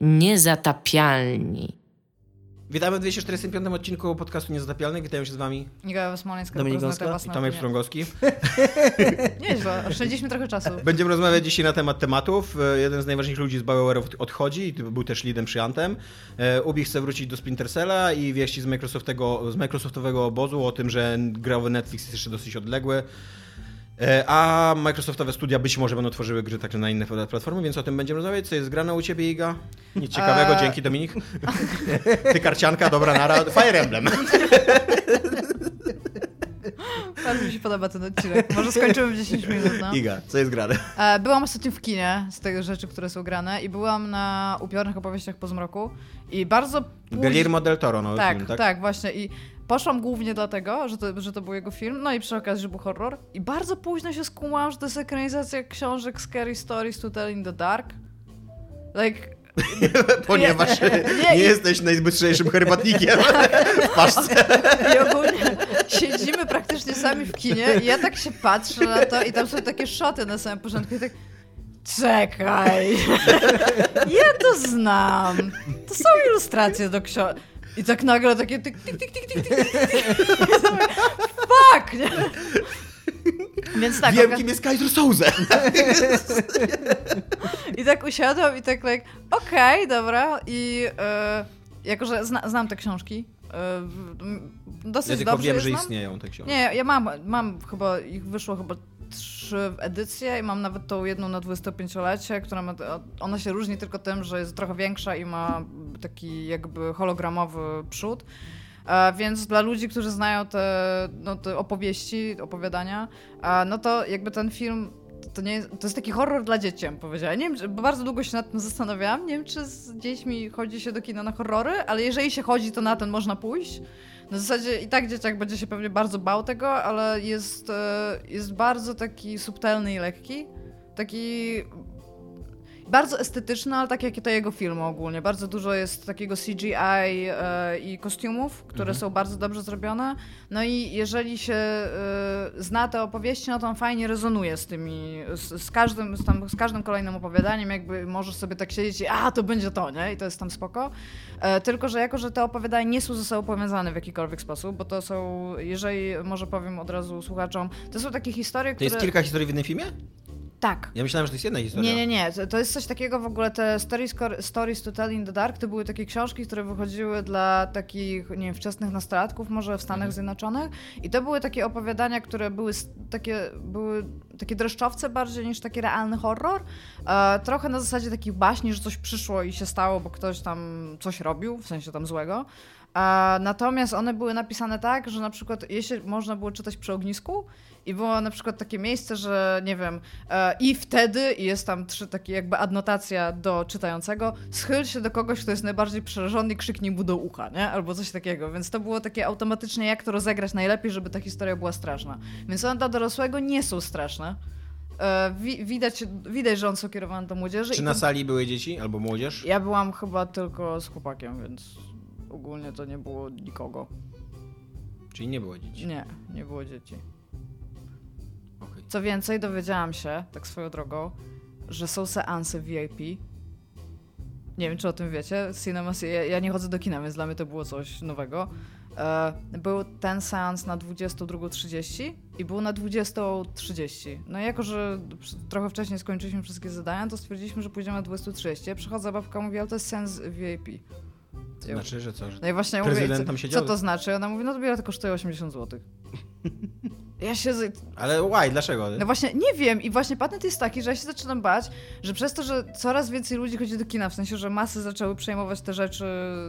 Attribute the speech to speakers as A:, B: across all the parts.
A: Niezatapialni.
B: Witamy w 245 odcinku podcastu Niezatapialny. Witają się z wami
C: Iga Smoleńska,
B: Dominik Gąska i Tomek Strągowski.
C: Nieźle, oszczędziliśmy trochę czasu.
B: Będziemy rozmawiać dzisiaj na temat tematów. E, jeden z najważniejszych ludzi z BioWare odchodzi i był też leadem przy Antem. E, Ubi chce wrócić do Splinter Cella i wieści z, Microsoftowego, z Microsoftowego obozu o tym, że growy Netflix jest jeszcze dosyć odległy. E, a Microsoftowe studia być może będą tworzyły gry także na inne platformy, więc o tym będziemy rozmawiać. Co jest grane u ciebie, Iga? Nic ciekawego, eee... dzięki Dominik. Ty karcianka, dobra nara, Fire Emblem.
C: Bardzo mi się podoba ten odcinek. Może skończymy w 10 minut, no.
B: Iga, co jest grane?
C: E, byłam ostatnio w kinie z tych rzeczy, które są grane i byłam na upiornych opowieściach po zmroku i bardzo...
B: Póź... Guillermo del Toro, no
C: tak,
B: film, tak?
C: Tak, właśnie i Poszłam głównie dlatego, że to, że to był jego film, no i przy okazji, że był horror. I bardzo późno się skumałam, że to jest ekranizacja książek Scary Stories to Tell in the Dark. Like,
B: Ponieważ nie, nie, nie jesteś najbystrzejszym herbatnikiem w paszce.
C: I ogólnie siedzimy praktycznie sami w kinie i ja tak się patrzę na to i tam są takie szoty na samym początku i tak czekaj, ja to znam. To są ilustracje do książek. I tak nagle takie tyk, tyk, tyk, tyk, tyk, tyk, Fuck! Nie?
B: Więc tak. Wiem, kim jest Kaiser Souze.
C: I tak usiadłam i tak like, okej, okay, dobra. I e, jako, że zna, znam te książki, e, dosyć
B: ja tylko
C: dobrze
B: wiem, że znam. istnieją te książki.
C: Nie, ja mam, mam chyba, ich wyszło chyba trzy edycje i mam nawet tą jedną na 25-lecie, która ma, ona się różni tylko tym, że jest trochę większa i ma taki jakby hologramowy przód. E, więc dla ludzi, którzy znają te, no, te opowieści, opowiadania, e, no to jakby ten film to, nie jest, to jest taki horror dla dzieci, bym powiedziała. Nie wiem, bo bardzo długo się nad tym zastanawiałam. Nie wiem, czy z dziećmi chodzi się do kina na horrory, ale jeżeli się chodzi, to na ten można pójść. Na zasadzie i tak dzieciak będzie się pewnie bardzo bał tego, ale jest, e, jest bardzo taki subtelny i lekki. Taki bardzo estetyczny, ale tak jak i to jego filmy ogólnie. Bardzo dużo jest takiego CGI e, i kostiumów, które mhm. są bardzo dobrze zrobione. No i jeżeli się e, zna te opowieści, no to on fajnie rezonuje z tymi, z, z każdym, z, tam, z każdym kolejnym opowiadaniem, jakby możesz sobie tak siedzieć i a, to będzie to, nie? I to jest tam spoko. E, tylko, że jako, że te opowiadania nie są ze sobą powiązane w jakikolwiek sposób, bo to są, jeżeli może powiem od razu słuchaczom, to są takie historie, które...
B: To jest kilka historii w jednym filmie?
C: Tak.
B: Ja myślałem, że to jest jedna historia.
C: Nie, nie, nie. To jest coś takiego w ogóle, te stories, stories to Tell in the Dark to były takie książki, które wychodziły dla takich, nie wiem, wczesnych nastolatków, może w Stanach mhm. Zjednoczonych. I to były takie opowiadania, które były takie, były takie dreszczowce bardziej niż taki realny horror. E, trochę na zasadzie takich baśni, że coś przyszło i się stało, bo ktoś tam coś robił, w sensie tam złego. E, natomiast one były napisane tak, że na przykład jeśli można było czytać przy ognisku, i było na przykład takie miejsce, że nie wiem, e, i wtedy, i jest tam trzy takie jakby adnotacja do czytającego, schyl się do kogoś, kto jest najbardziej przerażony i krzyknij mu do ucha, nie? Albo coś takiego. Więc to było takie automatycznie, jak to rozegrać najlepiej, żeby ta historia była straszna. Więc one dla dorosłego nie są straszne. E, wi widać, widać, że one są kierowane do młodzieży.
B: Czy na sali były dzieci albo młodzież?
C: Ja byłam chyba tylko z chłopakiem, więc ogólnie to nie było nikogo.
B: Czyli nie było dzieci?
C: Nie, nie było dzieci. Co więcej, dowiedziałam się, tak swoją drogą, że są seanse VIP. Nie wiem, czy o tym wiecie. Cinema, ja, ja nie chodzę do kina, więc dla mnie to było coś nowego. E, był ten seans na 22.30 i był na 20.30. No i jako, że trochę wcześniej skończyliśmy wszystkie zadania, to stwierdziliśmy, że pójdziemy na 20.30. Przychodzi babka, mówi, ale to jest sens VIP.
B: To znaczy, że co? Że
C: no i właśnie mówię, co, co to znaczy? Ona mówi, no to bilet kosztuje 80 zł. Ja się.
B: Ale why? Dlaczego?
C: No właśnie, nie wiem. I właśnie patent jest taki, że ja się zaczynam bać, że przez to, że coraz więcej ludzi chodzi do kina, w sensie, że masy zaczęły przejmować te rzeczy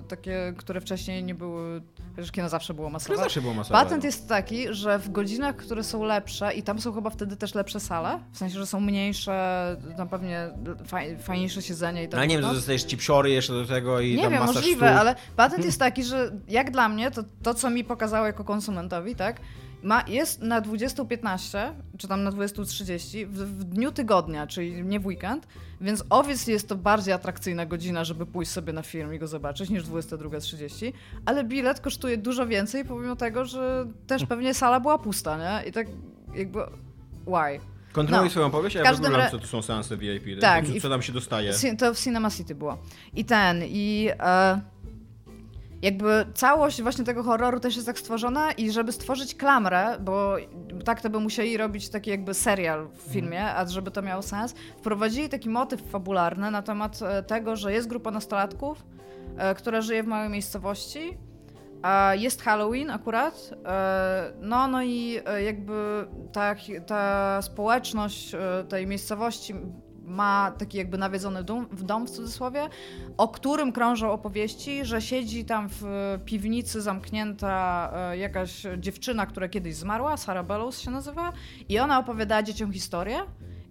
C: takie, które wcześniej nie były. Chociaż kino zawsze było masowe.
B: zawsze było masowe.
C: Patent jest taki, że w godzinach, które są lepsze, i tam są chyba wtedy też lepsze sale, w sensie, że są mniejsze, tam pewnie faj, fajniejsze siedzenie i tak
B: Ale nie wiem, że dostajesz cipsiory jeszcze do tego i
C: nie
B: tam
C: wiem,
B: możliwe,
C: sztuk. ale patent jest taki, że jak dla mnie, to, to co mi pokazało jako konsumentowi, tak, ma, jest na 20.15, czy tam na 20.30 w, w dniu tygodnia, czyli nie w weekend, więc owiec jest to bardziej atrakcyjna godzina, żeby pójść sobie na film i go zobaczyć niż 22.30, ale bilet kosztuje dużo więcej, pomimo tego, że też pewnie sala była pusta, nie? I tak jakby why?
B: Kontynuuj
C: No.
B: swoją opowieść, a ja
C: każdym
B: wyglądam,
C: ra-
B: co to są seanse VIP.
C: Tak,
B: Co, co tam się dostaje.
C: To w Cinema City było. I ten, i e, jakby całość właśnie tego horroru też jest tak stworzona i żeby stworzyć klamrę, bo tak to by musieli robić taki jakby serial w filmie, a żeby to miało sens, wprowadzili taki motyw fabularny na temat e, tego, że jest grupa nastolatków, e, która żyje w małej miejscowości, a jest Halloween akurat, e, no, no i jakby ta, ta społeczność tej miejscowości ma taki jakby nawiedzony dom, w dom w cudzysłowie, o którym krążą opowieści, że siedzi tam w piwnicy zamknięta e, jakaś dziewczyna, która kiedyś zmarła, Sarah Bellows się nazywa, i ona opowiadała dzieciom historię.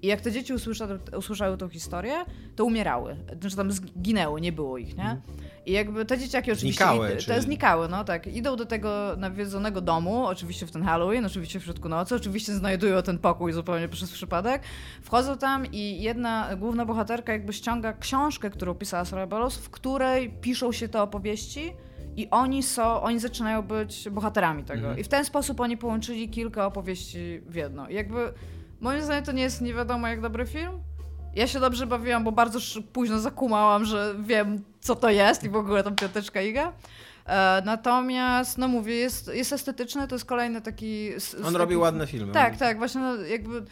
C: I jak te dzieci usłyszały, usłyszały tą historię, to umierały. Znaczy tam zginęły, nie było ich, nie? I jakby te dzieciaki oczywiście...
B: Znikały,
C: i-
B: czy-
C: Te znikały, no tak. Idą do tego nawiedzonego domu, oczywiście w ten Halloween, oczywiście w środku nocy, oczywiście znajdują ten pokój zupełnie przez przypadek. Wchodzą tam i jedna główna bohaterka jakby ściąga książkę, którą pisała Sarah Bellows, w której piszą się te opowieści i oni są, oni zaczynają być bohaterami tego.
B: Mhm.
C: I w ten sposób oni połączyli kilka opowieści w jedno. I jakby moim zdaniem to nie jest nie wiadomo jak dobry film. Ja się dobrze bawiłam, bo bardzo późno zakumałam, że wiem co to jest i w ogóle tam piąteczka iga. E, natomiast, no mówię, jest, jest estetyczny, to jest kolejny taki...
B: On robi ładne filmy.
C: tak, tak, właśnie no, jakby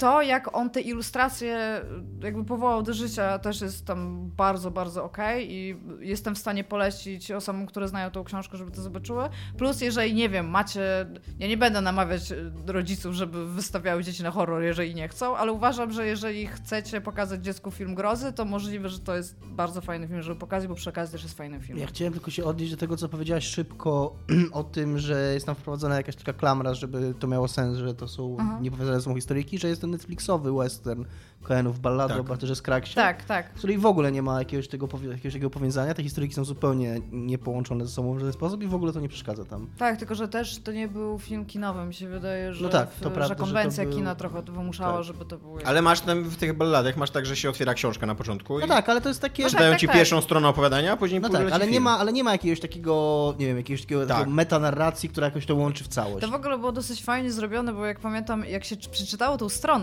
C: to, jak on te ilustracje jakby powołał do życia, też jest tam bardzo, bardzo okej i jestem w stanie polecić osobom, które znają tą książkę, żeby to zobaczyły. Plus, jeżeli, nie wiem, macie... Ja nie będę namawiać rodziców, żeby wystawiały dzieci na horror, jeżeli nie chcą, ale uważam, że jeżeli chcecie pokazać dziecku film grozy, to możliwe, że to jest bardzo fajny film, żeby pokazać, bo przy okazji też jest fajnym filmem.
A: Ja chciałem tylko się odnieść do tego, co powiedziałaś szybko o tym, że jest tam wprowadzona jakaś taka klamra, żeby to miało sens, że to są
C: Aha.
A: niepowiedziane są historyjki, że jest ten Netflixowy western Coenów Balladu
B: Tak.
A: o bohaterze z Kraksie,
C: Tak, tak.
A: w której w ogóle nie ma jakiegoś, tego, jakiegoś takiego powiązania. Te historyjki są zupełnie niepołączone ze sobą w żaden sposób i w ogóle to nie przeszkadza tam.
C: Tak, tylko że też to nie był film kinowy. Mi się wydaje, że,
A: No tak,
C: w-
A: to prawda, że
C: że
A: to
C: konwencja
A: był-
C: kina trochę to wymuszała,
A: tak.
C: żeby to było.
B: Ale masz tam w tych balladach, masz tak, że się otwiera książka na początku
A: No
B: i
A: tak, ale to jest takie...
C: No
B: czytają
C: tak,
B: ci
C: tak,
B: pierwszą stronę opowiadania, a później
A: No tak, ale nie,
B: film.
A: ma, ale nie ma jakiegoś takiego, nie wiem, jakiegoś takiego,
B: Tak.
A: metanarracji, która jakoś to łączy w całość.
C: To w ogóle było dosyć fajnie zrobione, bo jak pamiętam, jak się czy- przeczytało tą stronę,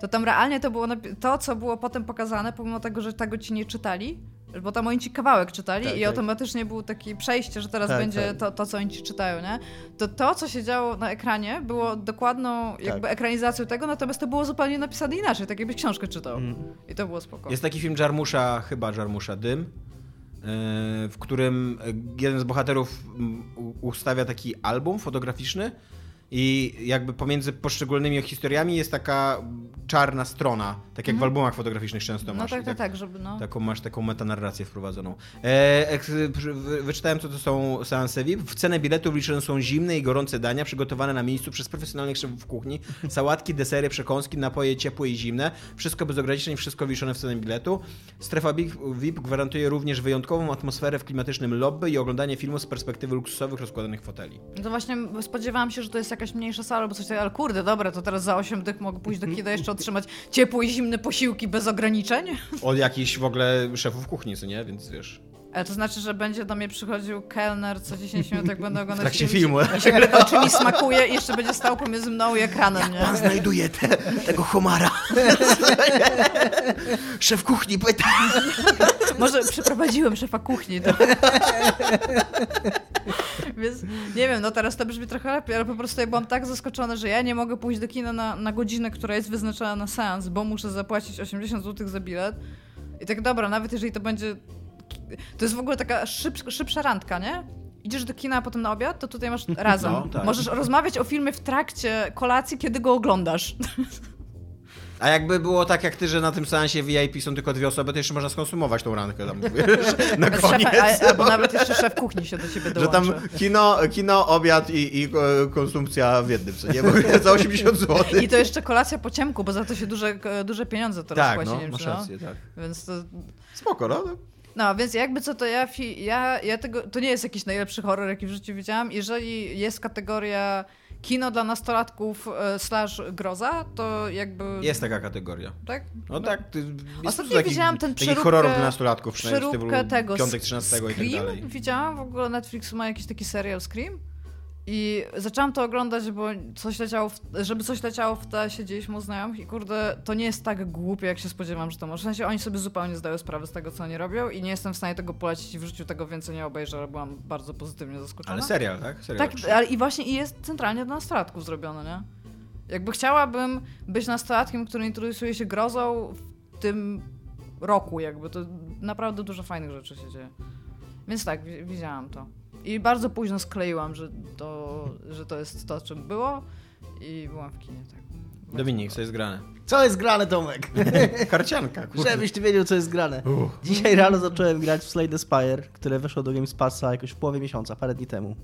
C: to tam realnie to było to, co było potem pokazane, pomimo tego, że tego ci nie czytali, bo tam oni ci kawałek czytali
A: Tak,
C: i
A: tak.
C: automatycznie było takie przejście, że teraz
A: Tak,
C: będzie
A: tak.
C: To, to, co oni ci czytają, nie? To to, co się działo na ekranie, było dokładną jakby
A: Tak.
C: ekranizacją tego, natomiast to było zupełnie napisane inaczej, tak jakbyś książkę czytał.
A: Mm.
C: I to było spoko.
B: Jest taki film Jarmusza, chyba Jarmusza Dym, yy, w którym jeden z bohaterów mm, ustawia taki album fotograficzny i jakby pomiędzy poszczególnymi historiami jest taka czarna strona, tak jak w albumach fotograficznych często.
C: No
B: masz.
C: tak,
B: I
C: tak, tak, żeby no...
B: Taką masz taką metanarrację wprowadzoną. E, wy- wyczytałem, co to są seanse VIP. W cenę biletu wliczone są zimne i gorące dania przygotowane na miejscu przez profesjonalnych szefów kuchni. Sałatki, desery, przekąski, napoje ciepłe i zimne. Wszystko bez ograniczeń, wszystko wliczone w cenę biletu. Strefa VIP gwarantuje również wyjątkową atmosferę w klimatycznym lobby i oglądanie filmu z perspektywy luksusowych rozkładanych foteli.
C: No to właśnie spodziewałam się, że to jest jakaś mniejsza sala albo coś takiego, ale kurde, dobra, to teraz za 8 dych mogę pójść do kina jeszcze ciepłe i zimne posiłki bez ograniczeń?
B: Od jakichś w ogóle szefów kuchni, co nie? Więc wiesz...
C: Ale to znaczy, że będzie do mnie przychodził kelner co 10 minut, jak będę oglądać
B: trakcie
C: film.
B: filmu.
C: I się mi smakuje i jeszcze będzie stał pomiędzy mną i ekranem, nie?
B: znajduje te, tego homara. Szef kuchni pyta.
C: Może przeprowadziłem szefa kuchni. To... Więc nie wiem, no teraz to brzmi trochę lepiej, ale po prostu ja byłam tak zaskoczona, że ja nie mogę pójść do kina na, na godzinę, która jest wyznaczona na seans, bo muszę zapłacić 80 zł za bilet. I tak dobra, nawet jeżeli to będzie... To jest w ogóle taka szyb, szybsza randka, nie? Idziesz do kina, a potem na obiad, to tutaj masz razem.
B: No, tak.
C: Możesz rozmawiać o filmie w trakcie kolacji, kiedy go oglądasz.
B: A jakby było tak jak ty, że na tym seansie VIP są tylko dwie osoby, to jeszcze można skonsumować tą rankę tam, wiesz, na koniec.
C: szefa, a, albo nawet jeszcze szef kuchni się do ciebie
B: Że
C: dołączy.
B: tam kino, kino obiad i, i e, konsumpcja w jednym, co nie? Bo za 80 zł.
C: I to jeszcze kolacja po ciemku, bo za to się duże, duże pieniądze teraz
B: Tak,
C: płaci,
B: no,
C: nie
B: masz
C: no.
B: rację, tak.
C: Więc to...
B: Spoko, no.
C: No, więc jakby co to ja, ja, ja tego, to nie jest jakiś najlepszy horror, jaki w życiu widziałam. Jeżeli jest kategoria kino dla nastolatków e, slash groza, to jakby...
B: Jest taka kategoria.
C: Tak?
B: No tak. Ty, jest
C: Ostatnio widziałam ten przeróbkę-
B: horrorów dla nastolatków, przynajmniej w
C: tego
B: piątek 13 i tak
C: Scream
B: dalej.
C: widziałam, w ogóle Netflix ma jakiś taki serial Scream. I zaczęłam to oglądać, bo coś leciało, w, żeby coś leciało w tle, siedzieliśmy u znajomych i kurde, to nie jest tak głupie, jak się spodziewam, że to może. W sensie oni sobie zupełnie zdają sprawę z tego, co oni robią i nie jestem w stanie tego polecić i w życiu tego więcej nie obejrzę, ale byłam bardzo pozytywnie zaskoczona.
B: Ale serial, tak? Serial
C: Tak, ale i właśnie i jest centralnie dla nastolatków zrobione, nie? Jakby chciałabym być nastolatkiem, który interesuje się grozą w tym roku, jakby to naprawdę dużo fajnych rzeczy się dzieje. Więc tak, wi- widziałam to. I bardzo późno skleiłam, że to, że to jest to, czym było i byłam w kinie, tak.
B: Dominik, co jest grane?
A: Co jest grane, Tomek?
B: Karcianka, kurde.
A: Żebyś ty wiedział, co jest grane. Dzisiaj rano zacząłem grać w Slay the Spire, które weszło do Games Passa jakoś w połowie miesiąca, parę dni temu.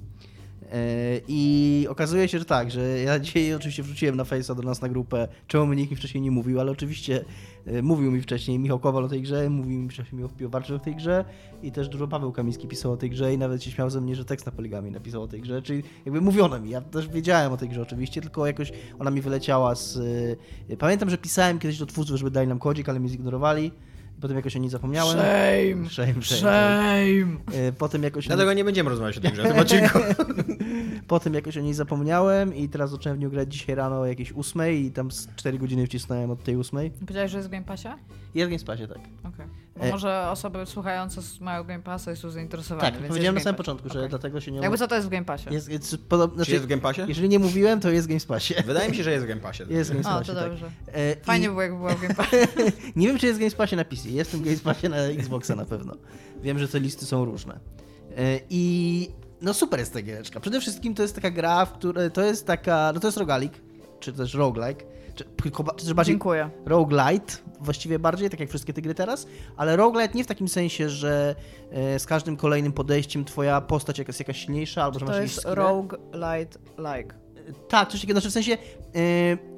A: E, I okazuje się, że tak, że ja dzisiaj oczywiście wrzuciłem na Face'a do nas na grupę, czemu mi nikt mi wcześniej nie mówił, ale oczywiście e, mówił mi wcześniej Michał Kowal o tej grze, mówił mi wcześniej Michał Piłowarczyk o tej grze i też dużo Paweł Kamiński pisał o tej grze i nawet się śmiał ze mnie, że tekst na poligami napisał o tej grze, czyli jakby mówiono mi, ja też wiedziałem o tej grze oczywiście, tylko jakoś ona mi wyleciała z... e, Pamiętam, że pisałem kiedyś do twórców, żeby dali nam kodzik, ale mnie zignorowali. Potem jakoś o niej zapomniałem.
C: Shame!
A: Shame, shame.
C: Shame!
A: E, Potem jakoś,
B: Dlatego nie będziemy rozmawiać o tej grze w tym odcinku.
A: potem jakoś o niej zapomniałem i teraz zacząłem w nią grać dzisiaj rano o jakiejś ósmej i tam z 4 godziny wcisnąłem od tej ósmej.
C: Powiedziałeś, że jest w Game Passie?
A: Jest w Game Passie, tak.
C: Okej. Bo
A: E-
C: może osoby słuchające mają Game Passa i są zainteresowane.
A: Tak, powiedziałem na samym początku, że
C: Okej.
A: dlatego się nie...
C: Jakby co to jest w Game Passie?
A: Jest, jest podobno, znaczy,
B: jest w Game Passie?
A: Jeżeli nie mówiłem, to jest w Game Passie.
B: Wydaje mi się, że jest w Game Passie.
A: Jest w Game
C: O,
A: Passie,
C: to
A: tak.
C: dobrze.
A: E,
C: Fajnie
A: i-
C: było, jakby było w Game Passie.
A: Nie wiem, czy jest w Game Passie na PC. Jest w Game Passie na Xboxa na pewno. Wiem, że te listy są różne. E, I no super jest ta giereczka. Przede wszystkim to jest taka gra, w której to jest taka, no to jest rogalik, czy też roguelike, bardziej
C: Dziękuję.
A: roguelite, właściwie bardziej, tak jak wszystkie te gry teraz, ale roguelite nie w takim sensie, że e, z każdym kolejnym podejściem twoja postać jest jakaś silniejsza, albo że masz
C: To jest
A: skille.
C: Rogue Light Like.
A: Tak, coś takiego, znaczy w sensie yy,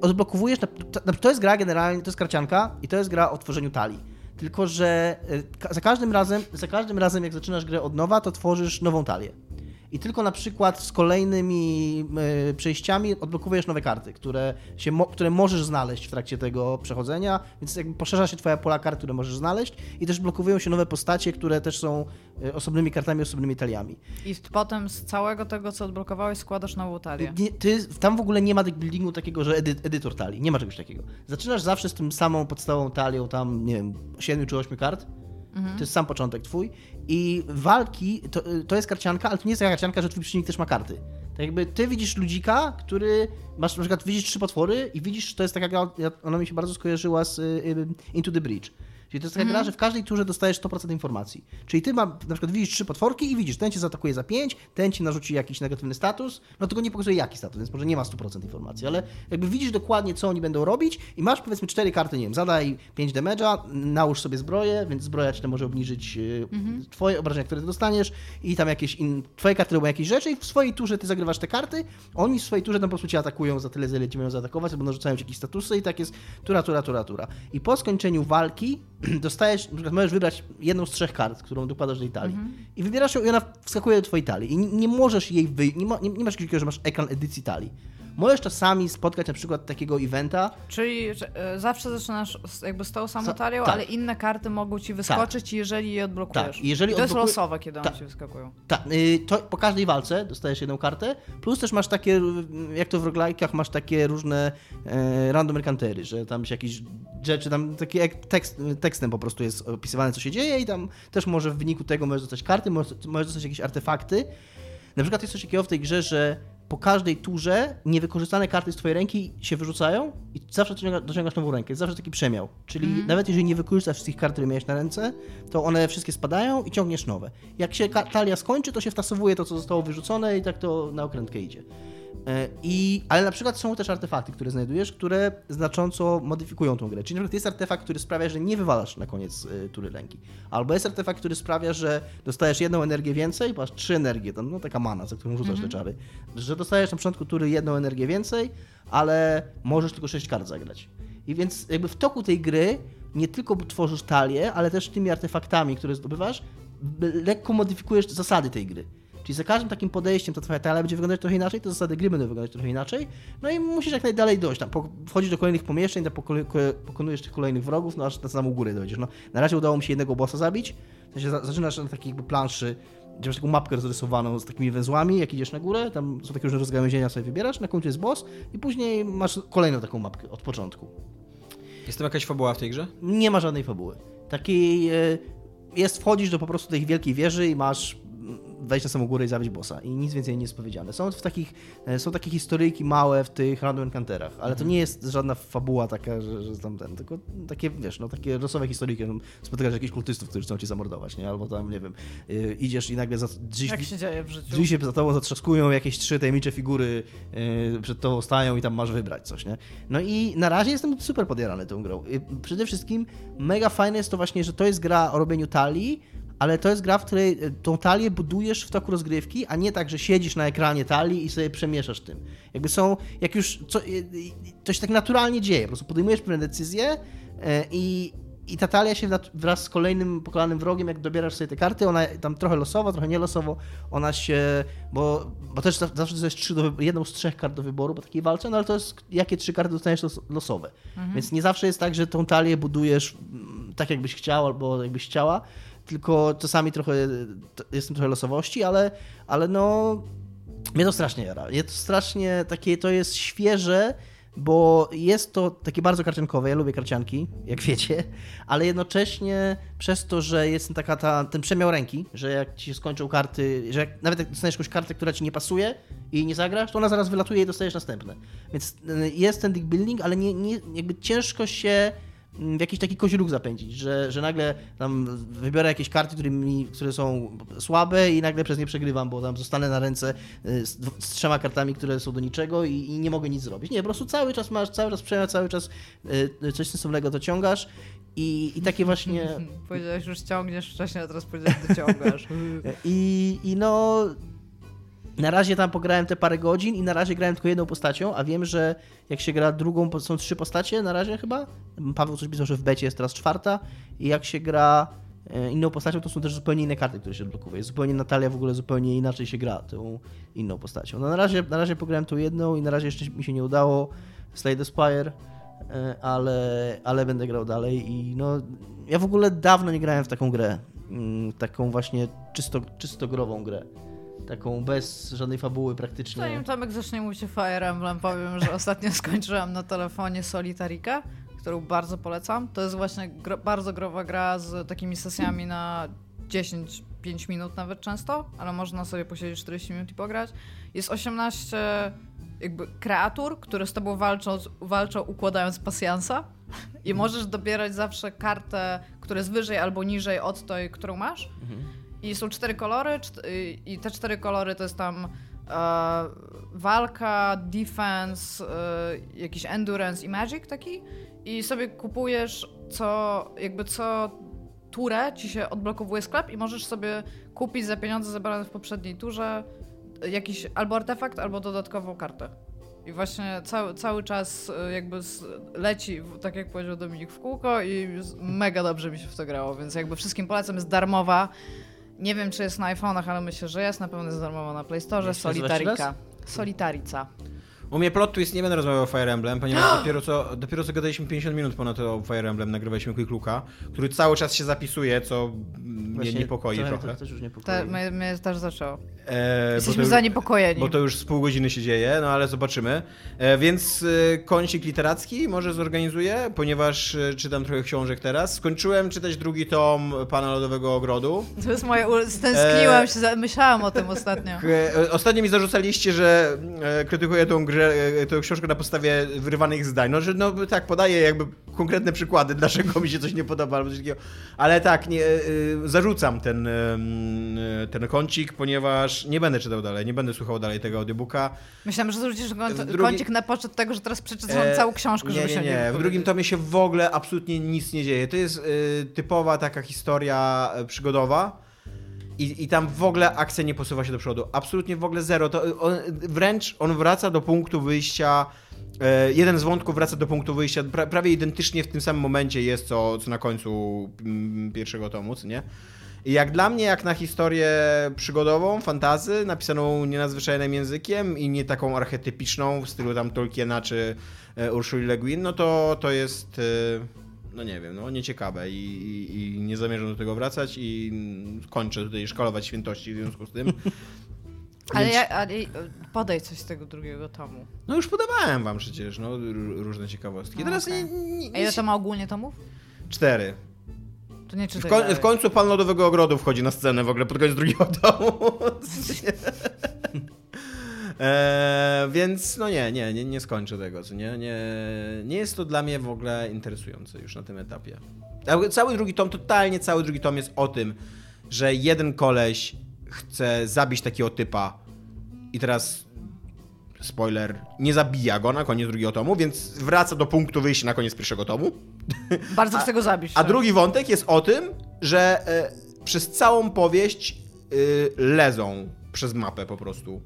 A: odblokowujesz, na, to, jest gra generalnie, to jest karcianka i to jest gra o tworzeniu talii. Tylko, że ka- za każdym razem, za każdym razem jak zaczynasz grę od nowa, to tworzysz nową talię. I tylko na przykład z kolejnymi y, przejściami odblokowujesz nowe karty, które, się które możesz znaleźć w trakcie tego przechodzenia, więc jakby poszerza się twoja pola kart, które możesz znaleźć i też blokowują się nowe postacie, które też są y, osobnymi kartami, osobnymi taliami.
C: I potem z całego tego, co odblokowałeś, składasz nową talię.
A: Nie, ty, tam w ogóle nie ma buildingu takiego, że edy, edytor talii. Nie ma czegoś takiego. Zaczynasz zawsze z tym samą podstawową talią, tam, nie wiem, 7 czy 8 kart. To jest sam początek twój. I walki, to, to jest karcianka, ale to nie jest taka karcianka, że twój przeciwnik też ma karty. Tak jakby ty widzisz ludzika, który masz na przykład widzisz trzy potwory i widzisz, to jest taka gra, ona mi się bardzo skojarzyła z y, y, Into the Bridge. Czyli to jest taka gra, że w każdej turze dostajesz 100% informacji. Czyli ty ma, na przykład widzisz trzy potworki i widzisz, ten cię zaatakuje za 5, ten ci narzuci jakiś negatywny status, no tylko nie pokazuje jaki status, więc może nie ma 100% informacji, ale jakby widzisz dokładnie, co oni będą robić i masz powiedzmy cztery karty, nie wiem, zadaj 5 damage'a, nałóż sobie zbroję, więc zbroja ci może obniżyć y, twoje obrażenia, które ty dostaniesz i tam jakieś in, twoje karty robią jakieś rzeczy i w swojej turze ty zagrywasz te karty, oni w swojej turze tam po prostu cię atakują za tyle, za ile ci mają zaatakować, albo narzucają ci jakieś statusy i tak jest tura, tura, tura, tura. I po skończeniu walki dostajesz, na przykład możesz wybrać jedną z trzech kart, którą dokładasz do tej talii. I wybierasz ją i ona wskakuje do twojej talii. I nie, możesz jej wyjść, nie, ma, nie, nie masz takiego, że masz ekran edycji talii. Możesz czasami spotkać na przykład takiego eventa,
C: Czyli że, e, zawsze zaczynasz jakby z tą samą talią,
A: tak.
C: ale inne karty mogą ci wyskoczyć, jeżeli je odblokujesz.
A: Tak, jeżeli
C: I to jest losowe, kiedy one
A: Tak.
C: ci wyskakują.
A: Tak, y, to po każdej walce dostajesz jedną kartę, plus też masz takie, y, jak to w roguelike'ach, masz takie różne e, random encountery, że tam się jakieś rzeczy, tam takie jak tekst, tekstem po prostu jest opisywane, co się dzieje i tam też może w wyniku tego możesz dostać karty, możesz, możesz dostać jakieś artefakty. Na przykład jest coś takiego w tej grze, że po każdej turze niewykorzystane karty z twojej ręki się wyrzucają i zawsze dociąga- dociągasz nową rękę. Jest zawsze taki przemiał. Czyli nawet jeżeli nie wykorzystasz wszystkich kart, które miałeś na ręce, to one wszystkie spadają i ciągniesz nowe. Jak się talia skończy, to się wtasowuje to, co zostało wyrzucone i tak to na okrętkę idzie. E, I, ale na przykład są też artefakty, które znajdujesz, które znacząco modyfikują tą grę. Czyli na przykład jest artefakt, który sprawia, że nie wywalasz na koniec y, tury ręki. Albo jest artefakt, który sprawia, że dostajesz jedną energię więcej, masz trzy energie, no taka mana, za którą rzucasz te czary. Że dostajesz na początku tury jedną energię więcej, ale możesz tylko sześć kart zagrać. I więc jakby w toku tej gry nie tylko tworzysz talię, ale też tymi artefaktami, które zdobywasz, lekko modyfikujesz zasady tej gry. Czyli za każdym takim podejściem to twoja talia będzie wyglądać trochę inaczej, te zasady gry będą wyglądać trochę inaczej, no i musisz jak najdalej dojść. Tam wchodzisz do kolejnych pomieszczeń, tam pokonujesz tych kolejnych wrogów, no aż na samą górę dojdziesz. No, na razie udało mi się jednego bossa zabić, w sensie zaczynasz na takiej jakby planszy, gdzie masz taką mapkę rozrysowaną z takimi węzłami, jak idziesz na górę, tam są takie różne rozgałęzienia, sobie wybierasz, na końcu jest boss i później masz kolejną taką mapkę od początku.
B: Jest tam jakaś fabuła w tej grze?
A: Nie ma żadnej fabuły. Takiej e, jest, wchodzisz do po prostu tej wielkiej wieży i masz wejść na samą górę i zabić bossa. I nic więcej nie jest powiedziane. Są, w takich, e, są takie historyjki małe w tych random encounterach, ale to nie jest żadna fabuła taka, że, że tam ten, tylko takie, wiesz, no takie losowe historyjki, no, spotykasz jakichś kultystów, którzy chcą cię zamordować, nie? Albo tam, nie wiem, yy, idziesz i nagle za,
C: drzwi, Jak się dzieje w życiu?
A: Drzwi się za tobą zatrzaskują, jakieś trzy tajemnicze figury yy, przed tobą stają i tam masz wybrać coś, nie? No i na razie jestem super podjarany tą grą. Yy, przede wszystkim mega fajne jest to właśnie, że to jest gra o robieniu talii, ale to jest gra, w której e, tą talię budujesz w toku rozgrywki, a nie tak, że siedzisz na ekranie talii i sobie przemieszasz tym. Jakby są, jak już, co, e, to się tak naturalnie dzieje, po prostu podejmujesz pewne decyzje e, i, i ta talia się wraz z kolejnym pokonanym wrogiem, jak dobierasz sobie te karty, ona tam trochę losowo, trochę nielosowo, ona się, bo, bo też zawsze to jest trzy do, jedną z trzech kart do wyboru po takiej walce, no ale to jest, jakie trzy karty dostaniesz losowe. Mhm. Więc nie zawsze jest tak, że tą talię budujesz mm, tak, jakbyś chciał albo jakbyś chciała, tylko czasami trochę jestem trochę losowości, ale, ale no mnie to strasznie jara. Jest to strasznie takie, to jest świeże, bo jest to takie bardzo karciankowe, ja lubię karcianki, jak wiecie, ale jednocześnie przez to, że jest taka ta, ten przemiał ręki, że jak ci się skończą karty, że jak, nawet jak dostaniesz jakąś kartę, która ci nie pasuje i nie zagrasz, to ona zaraz wylatuje i dostajesz następne. Więc y, jest ten deck building, ale nie, nie, jakby ciężko się w jakiś taki koźróg zapędzić, że, że nagle tam wybiorę jakieś karty, które, mi, które są słabe i nagle przez nie przegrywam, bo tam zostanę na ręce y, z, z trzema kartami, które są do niczego i, i, nie mogę nic zrobić. Nie, po prostu cały czas masz, cały czas przejmę, cały czas y, coś sensownego dociągasz i, i takie właśnie...
C: Powiedziałeś już ciągniesz wcześniej, a teraz powiedziałeś dociągasz.
A: I, I no na razie tam pograłem te parę godzin i na razie grałem tylko jedną postacią, a wiem, że jak się gra drugą, są trzy postacie na razie chyba. Paweł coś pisał, że w becie jest teraz czwarta i jak się gra e, inną postacią, to są też zupełnie inne karty, które się odblokowuje. Zupełnie Natalia w ogóle zupełnie inaczej się gra tą inną postacią. No na razie, na razie pograłem tą jedną i na razie jeszcze mi się nie udało Slay the Spire, e, ale, ale będę grał dalej i no ja w ogóle dawno nie grałem w taką grę. Mm, taką właśnie czysto, czysto grową grę taką bez żadnej fabuły praktycznie.
C: Zanim Tomek zacznie mówić o Fire Emblem, powiem, że ostatnio skończyłam na telefonie Solitarika, którą bardzo polecam. To jest właśnie gro bardzo growa gra z takimi sesjami na 10 5 minut nawet często, ale można sobie posiedzieć 40 minut i pograć. Jest 18 jakby kreatur, które z tobą walczą, walczą układając pasjansa i możesz dobierać zawsze kartę, która jest wyżej albo niżej od tej, którą masz. Mhm i są cztery kolory i te cztery kolory to jest tam e, walka, defense, e, jakiś endurance i magic taki. I sobie kupujesz co, jakby co turę ci się odblokowuje sklep i możesz sobie kupić za pieniądze zebrane w poprzedniej turze jakiś albo artefakt, albo dodatkową kartę. I właśnie cały, cały czas e, jakby leci, tak jak powiedział Dominik, w kółko i mega dobrze mi się w to grało, więc jakby wszystkim polecam, jest darmowa. Nie wiem, czy jest na iPhone'ach, ale myślę, że jest. Na pewno jest darmowo na Play Store. Solitarika. Solitarica.
B: U mnie plot twist, nie będę rozmawiał o Fire Emblem, ponieważ dopiero co, dopiero co gadaliśmy 50 minut ponad o Fire Emblem, nagrywaliśmy Quick Looka, który cały czas się zapisuje, co mnie niepokoi trochę. To
A: też już niepokoi.
C: Ta, mnie, mnie też zaczęło. E, Jesteśmy zaniepokojeni.
B: Bo to już z pół godziny się dzieje, no ale zobaczymy. E, więc e, kącik literacki może zorganizuję, ponieważ e, czytam trochę książek teraz. Skończyłem czytać drugi tom Pana Lodowego Ogrodu.
C: To jest moje... Stęskniłam się, myślałam o tym ostatnio.
B: E, ostatnio mi zarzucaliście, że e, krytykuję tą grę E, tę książkę na podstawie wyrywanych zdań. No, że no tak, podaję jakby konkretne przykłady, dlaczego mi się coś nie podoba albo coś takiego. Ale tak, nie, e, zarzucam ten, e, ten kącik, ponieważ nie będę czytał dalej, nie będę słuchał dalej tego audiobooka.
C: Myślałem, że zarzucisz drugi... kącik na poczet tego, że teraz przeczytam e... całą książkę,
B: nie,
C: żeby
B: nie,
C: się
B: nie. nie. W drugim tomie się w ogóle absolutnie nic nie dzieje. To jest typowa taka historia przygodowa i, I tam w ogóle akcja nie posuwa się do przodu. Absolutnie w ogóle zero. To on, wręcz on wraca do punktu wyjścia. E, jeden z wątków wraca do punktu wyjścia pra, prawie identycznie w tym samym momencie jest, co, co na końcu mm, pierwszego tomu, nie? I jak dla mnie, jak na historię przygodową, fantazy, napisaną nienadzwyczajnym językiem i nie taką archetypiczną w stylu tam Tolkiena czy e, Ursuli Le Guin, no to, to jest, e, no nie wiem, no nieciekawe i, i, i nie zamierzam do tego wracać i kończę tutaj szkalować świętości w związku z tym.
C: Ale,
B: Więc-
C: ja, ale podaj coś z tego drugiego tomu.
B: No już podawałem wam przecież, no, różne ciekawostki.
C: No,
B: Teraz
C: okej.
B: nie, nie,
C: A ile
B: nie,
C: to ma ogólnie tomów?
B: Cztery.
C: To nie
B: W, koń, w końcu pan Lodowego Ogrodu wchodzi na scenę w ogóle pod koniec drugiego tomu. e, więc no nie, nie, nie, nie skończę tego, co nie? nie? Nie jest to dla mnie w ogóle interesujące już na tym etapie. Cały- drugi tom, totalnie cały drugi tom jest o tym, że jeden koleś chce zabić takiego typa i teraz spoiler, nie zabija go na koniec drugiego tomu, więc wraca do punktu wyjścia na koniec pierwszego tomu.
C: Bardzo chcę go zabić.
B: A
C: tak.
B: drugi wątek jest o tym, że e, przez całą powieść e, lezą przez mapę po prostu.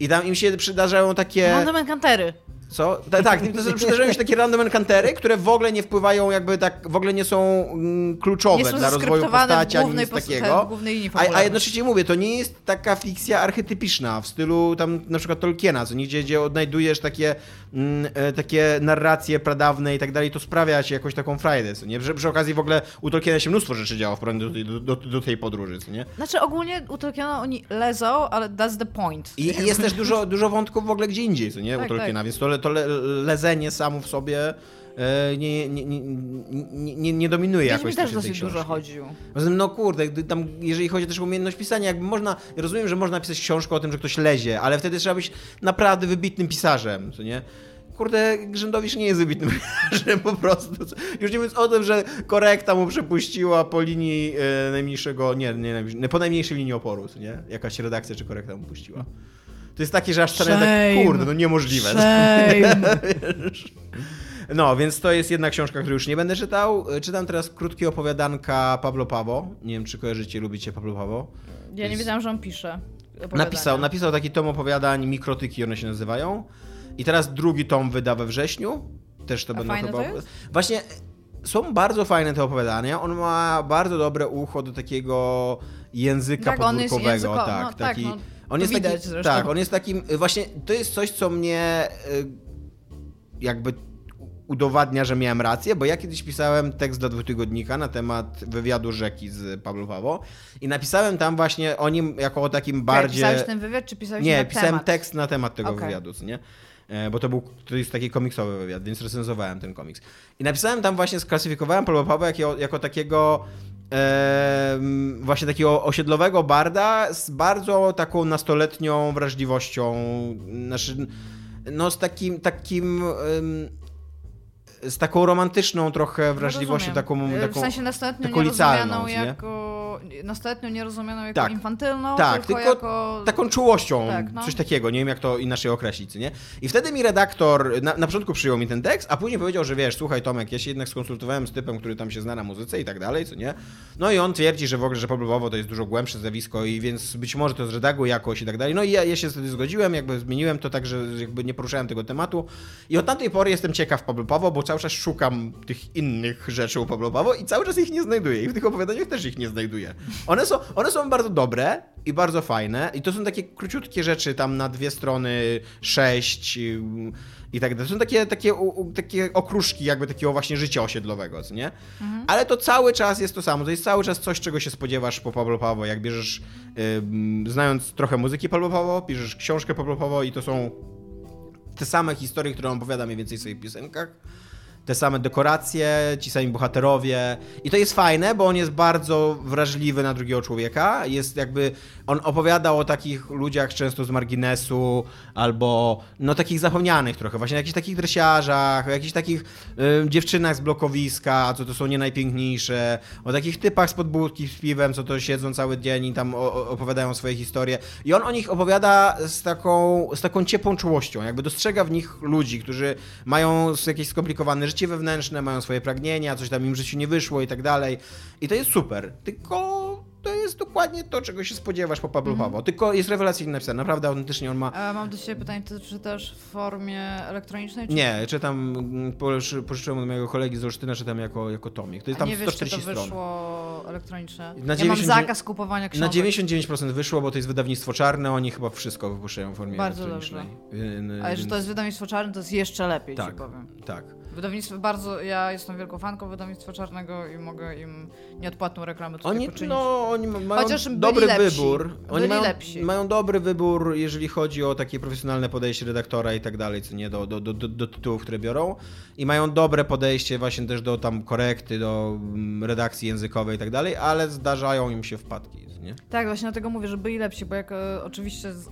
B: I tam im się przydarzają takie...
C: Random encountery.
B: Co? Ta, tak, przydarzają się takie random encountery, które w ogóle nie wpływają jakby tak, w ogóle nie są mm, kluczowe
C: Nie są
B: dla rozwoju postaci ani nic takiego. A, a jednocześnie mówię, to nie jest taka fikcja archetypiczna w stylu tam na przykład Tolkiena, co nigdzie, gdzie odnajdujesz takie, takie narracje pradawne i tak dalej, to sprawia ci jakąś taką frajdę, nie? Przy, przy okazji w ogóle u Tolkiena się mnóstwo rzeczy działo w porównaniu do, tej- do, do, do tej podróży, nie?
C: Znaczy ogólnie u Tolkiena oni lezą, ale that's the point.
B: I, jest też dużo, dużo wątków w ogóle gdzie indziej, nie?
C: Tak,
B: u Tolkiena,
C: tak.
B: więc to, le, to le, lezenie samo w sobie e, nie, nie, nie, nie, nie, dominuje jakoś
C: też dosyć dużo chodził.
B: No kurde, tam, jeżeli chodzi też o umiejętność pisania, jakby można, rozumiem, że można pisać książkę o tym, że ktoś lezie, ale wtedy trzeba być naprawdę wybitnym pisarzem, co nie? Kurde, Grzędowicz nie jest wybitnym pisarzem po prostu. Już nie mówiąc o tym, że korekta mu przepuściła po linii e, najmniejszego, nie, nie, najmniejszej- po najmniejszej linii oporu, nie? Jakaś redakcja czy korekta mu puściła. To jest takie, że aż czarne tak, kurde, no niemożliwe. No, więc to jest jedna książka, którą już nie będę czytał. Czytam teraz krótkie opowiadanka Pablo Pawo. Nie wiem, czy kojarzycie, lubicie Pablo Pawo.
C: Ja nie wiedziałam, że on pisze.
B: Napisał, napisał taki tom opowiadań, mikrotyki one się nazywają. I teraz drugi tom wyda we wrześniu. Też to
C: A
B: będą chyba...
C: to jest?
B: Właśnie są bardzo fajne te opowiadania. On ma bardzo dobre ucho do takiego języka
C: Tak, on jest
B: podwórkowego.
C: języko-
B: tak,
C: no tak,
B: taki,
C: no,
B: on jest taki,
C: zresztą.
B: Tak, on jest takim... Właśnie to jest coś, co mnie jakby udowadnia, że miałem rację, bo ja kiedyś pisałem tekst do dwutygodnika na temat wywiadu rzeki z Pablo Pawo i napisałem tam właśnie o nim jako o takim bardziej...
C: Pisałeś ten wywiad, czy pisałeś
B: Nie, pisałem
C: temat?
B: tekst na temat tego
C: Okej.
B: wywiadu, nie? E, Bo to był to jest taki komiksowy wywiad, więc recenzowałem ten komiks. I napisałem tam właśnie, sklasyfikowałem Pablo Pawła jako, jako takiego właśnie takiego osiedlowego barda z bardzo taką nastoletnią wrażliwością, znaczy, no z takim, takim z taką romantyczną trochę wrażliwością,
C: No
B: taką,
C: E,
B: taką
C: W sensie nastoletnią
B: taką licealną, nie?
C: jako... Nastoletnią nierozumianą jako
B: Tak.
C: infantylną,
B: Tak,
C: tylko,
B: tylko
C: jako...
B: taką czułością,
C: Tak, no.
B: coś takiego, nie wiem jak to inaczej określić, nie? I wtedy mi redaktor na, na początku przyjął mi ten tekst, a później powiedział, że wiesz, słuchaj Tomek, ja się jednak skonsultowałem z typem, który tam się zna na muzyce i tak dalej, co nie? No i on twierdzi, że w ogóle, że Pablo Pawo to jest dużo głębsze zjawisko i więc być może to zredaguj jakoś i tak dalej. No i ja, ja się wtedy zgodziłem, jakby zmieniłem to tak, że jakby nie poruszałem tego tematu i od tamtej pory jestem ciekaw Pablo bo cały czas szukam tych innych rzeczy u Pablo Pawo i cały czas ich nie znajduję i w tych opowiadaniach też ich nie znajduję. One są, one są bardzo dobre i bardzo fajne i to są takie króciutkie rzeczy tam na dwie strony, sześć i tak dalej. To są takie, takie, takie okruszki jakby takiego właśnie życia osiedlowego, co nie? Ale to cały czas jest to samo. To jest cały czas coś, czego się spodziewasz po Pablo Pawo. Jak bierzesz, ym, znając trochę muzyki Pablo Pawo, bierzesz książkę Pablo Pawo i to są te same historie, które on opowiada mniej więcej w swoich piosenkach. Te same dekoracje, ci sami bohaterowie. I to jest fajne, bo on jest bardzo wrażliwy na drugiego człowieka. Jest jakby. On opowiada o takich ludziach często z marginesu, albo no takich zapomnianych trochę, właśnie jakichś takich dresiarzach, o jakichś takich y, dziewczynach z blokowiska, co to są nie najpiękniejsze, o takich typach z podbudki z piwem, co to siedzą cały dzień i tam o, o, opowiadają swoje historie. I on o nich opowiada z taką, z taką ciepłą czułością, jakby dostrzega w nich ludzi, którzy mają jakieś skomplikowane życie wewnętrzne, mają swoje pragnienia, coś tam im w życiu nie wyszło i tak dalej. I to jest super. Tylko to jest dokładnie to, czego się spodziewasz po Pablo
C: Mhm.
B: Pablo. Tylko jest rewelacyjnie napisane. Naprawdę autentycznie on ma.
C: A mam do ciebie pytanie, ty czytasz w formie elektronicznej? Czy...
B: Nie, czytam, mm, poży- pożyczyłem od mojego kolegi z Olsztyna, czytam jako, jako tomik. To jest
C: A
B: tam
C: nie wiesz, czy
B: 140
C: to
B: stron.
C: wyszło elektroniczne?
B: Na
C: ja mam
B: 99
C: zakaz kupowania książek.
B: Na 99% wyszło, bo to jest wydawnictwo czarne, oni chyba wszystko wypuszczają w formie
C: Bardzo
B: elektronicznej. Yy,
C: A że
B: więc-
C: to jest wydawnictwo czarne, to jest jeszcze lepiej,
B: Tak.
C: ci powiem.
B: Tak.
C: Wydawnictwo bardzo, ja jestem wielką fanką wydawnictwa czarnego i mogę im nieodpłatną reklamę tutaj
B: Oni,
C: poczynić.
B: no, oni ma- mają
C: Chociaż byli
B: dobry
C: lepsi.
B: wybór. Oni
C: Byli
B: mają,
C: lepsi.
B: mają dobry wybór, jeżeli chodzi o takie profesjonalne podejście redaktora i tak dalej, co nie, do, do, do, do, do tytułów, które biorą. I mają dobre podejście właśnie też do tam korekty, do mm, redakcji językowej i tak dalej, ale zdarzają im się wpadki, nie?
C: Tak, właśnie dlatego mówię, że byli lepsi, bo jak e, oczywiście, z...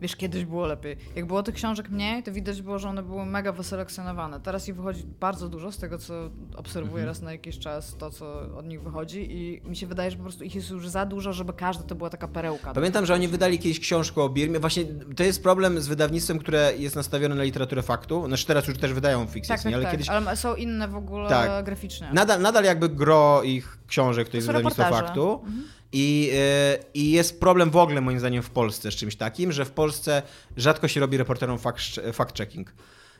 C: wiesz, kiedyś było lepiej. Jak było tych książek mniej, to widać było, że one były mega wyselekcjonowane. Teraz ich wychodzi bardzo dużo, z tego co obserwuję
B: Mhm.
C: raz na jakiś czas, to co od nich wychodzi i mi się wydaje, że po prostu ich jest już za dużo, żeby każda to była taka perełka.
B: Pamiętam, że oni wydali kiedyś książkę o Birmie. Właśnie to jest problem z wydawnictwem, które jest nastawione na literaturę faktu. Znaczy teraz już też wydają fikcję,
C: Tak, tak,
B: ale
C: tak.
B: kiedyś
C: Ale są inne w ogóle
B: Tak.
C: graficznie.
B: Nadal, nadal jakby gro ich książek to jest
C: są
B: wydawnictwo
C: reportaże.
B: faktu. I, y, I jest problem w ogóle moim zdaniem w Polsce z czymś takim, że w Polsce rzadko się robi reporterom fact- fact-checking.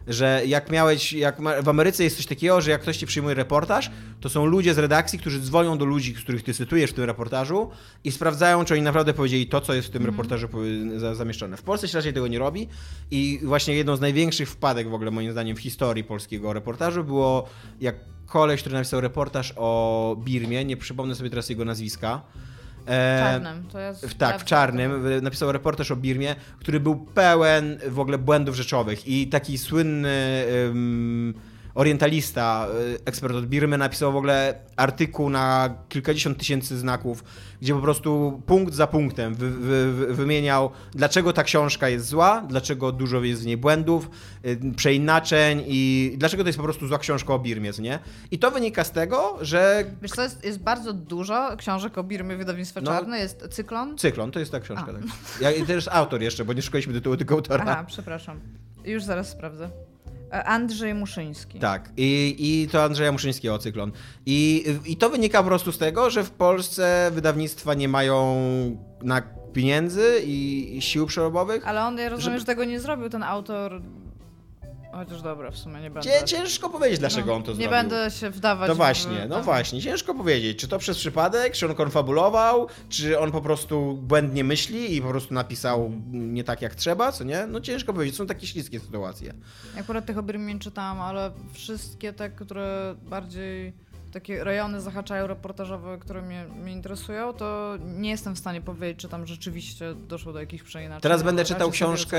B: Że jak miałeś, jak w Ameryce jest coś takiego, że jak ktoś ci przyjmuje reportaż, to są ludzie z redakcji, którzy dzwonią do ludzi, których ty cytujesz w tym reportażu i sprawdzają, czy oni naprawdę powiedzieli to, co jest w tym reportażu powie- za- zamieszczone. W Polsce się raczej tego nie robi i właśnie jedną z największych wpadek w ogóle moim zdaniem w historii polskiego reportażu było jak koleś, który napisał reportaż o Birmie, nie przypomnę sobie teraz jego nazwiska. E,
C: czarnym. To jest
B: w, tak, w czarnym. Napisał reportaż o Birmie, który był pełen w ogóle błędów rzeczowych. I taki słynny orientalista, y, ekspert od Birmy, napisał w ogóle artykuł na kilkadziesiąt tysięcy znaków, gdzie po prostu punkt za punktem wy, wy, wy, wymieniał, dlaczego ta książka jest zła, dlaczego dużo jest w niej błędów, y, przeinaczeń i dlaczego to jest po prostu zła książka o Birmie, nie? I to wynika z tego, że
C: Wiesz co, jest, jest bardzo dużo książek o Birmie wydawnictwa
B: No.
C: czarne. Jest Cyklon.
B: cyklon, to jest ta książka.
C: A.
B: Tak. Ja, I też autor jeszcze, bo nie szukaliśmy tytułu, tylko autora.
C: Aha, przepraszam. Już zaraz sprawdzę. Andrzej Muszyński.
B: Tak, i, i to Andrzeja Muszyńskiego Cyklon. I, I to wynika po prostu z tego, że w Polsce wydawnictwa nie mają na pieniędzy i, i sił przerobowych.
C: Ale on, ja rozumiem,
B: Żeby-
C: że tego nie zrobił ten autor. Chociaż dobra, w sumie nie będę.
B: Cię, ciężko powiedzieć, dlaczego
C: No,
B: on to
C: nie
B: zrobił.
C: będę się wdawać
B: No
C: w-
B: właśnie, no
C: tam.
B: właśnie, ciężko powiedzieć, czy to przez przypadek, czy on konfabulował, czy on po prostu błędnie myśli i po prostu napisał nie tak jak trzeba, co nie? No ciężko powiedzieć, są takie śliskie sytuacje.
C: Akurat tych o Birmie nie czytałam, ale wszystkie te, które bardziej takie rejony zahaczają reportażowe, które mnie, mnie interesują, to nie jestem w stanie powiedzieć, czy tam rzeczywiście doszło do jakichś przeinaczeń.
B: Teraz będę czytał książkę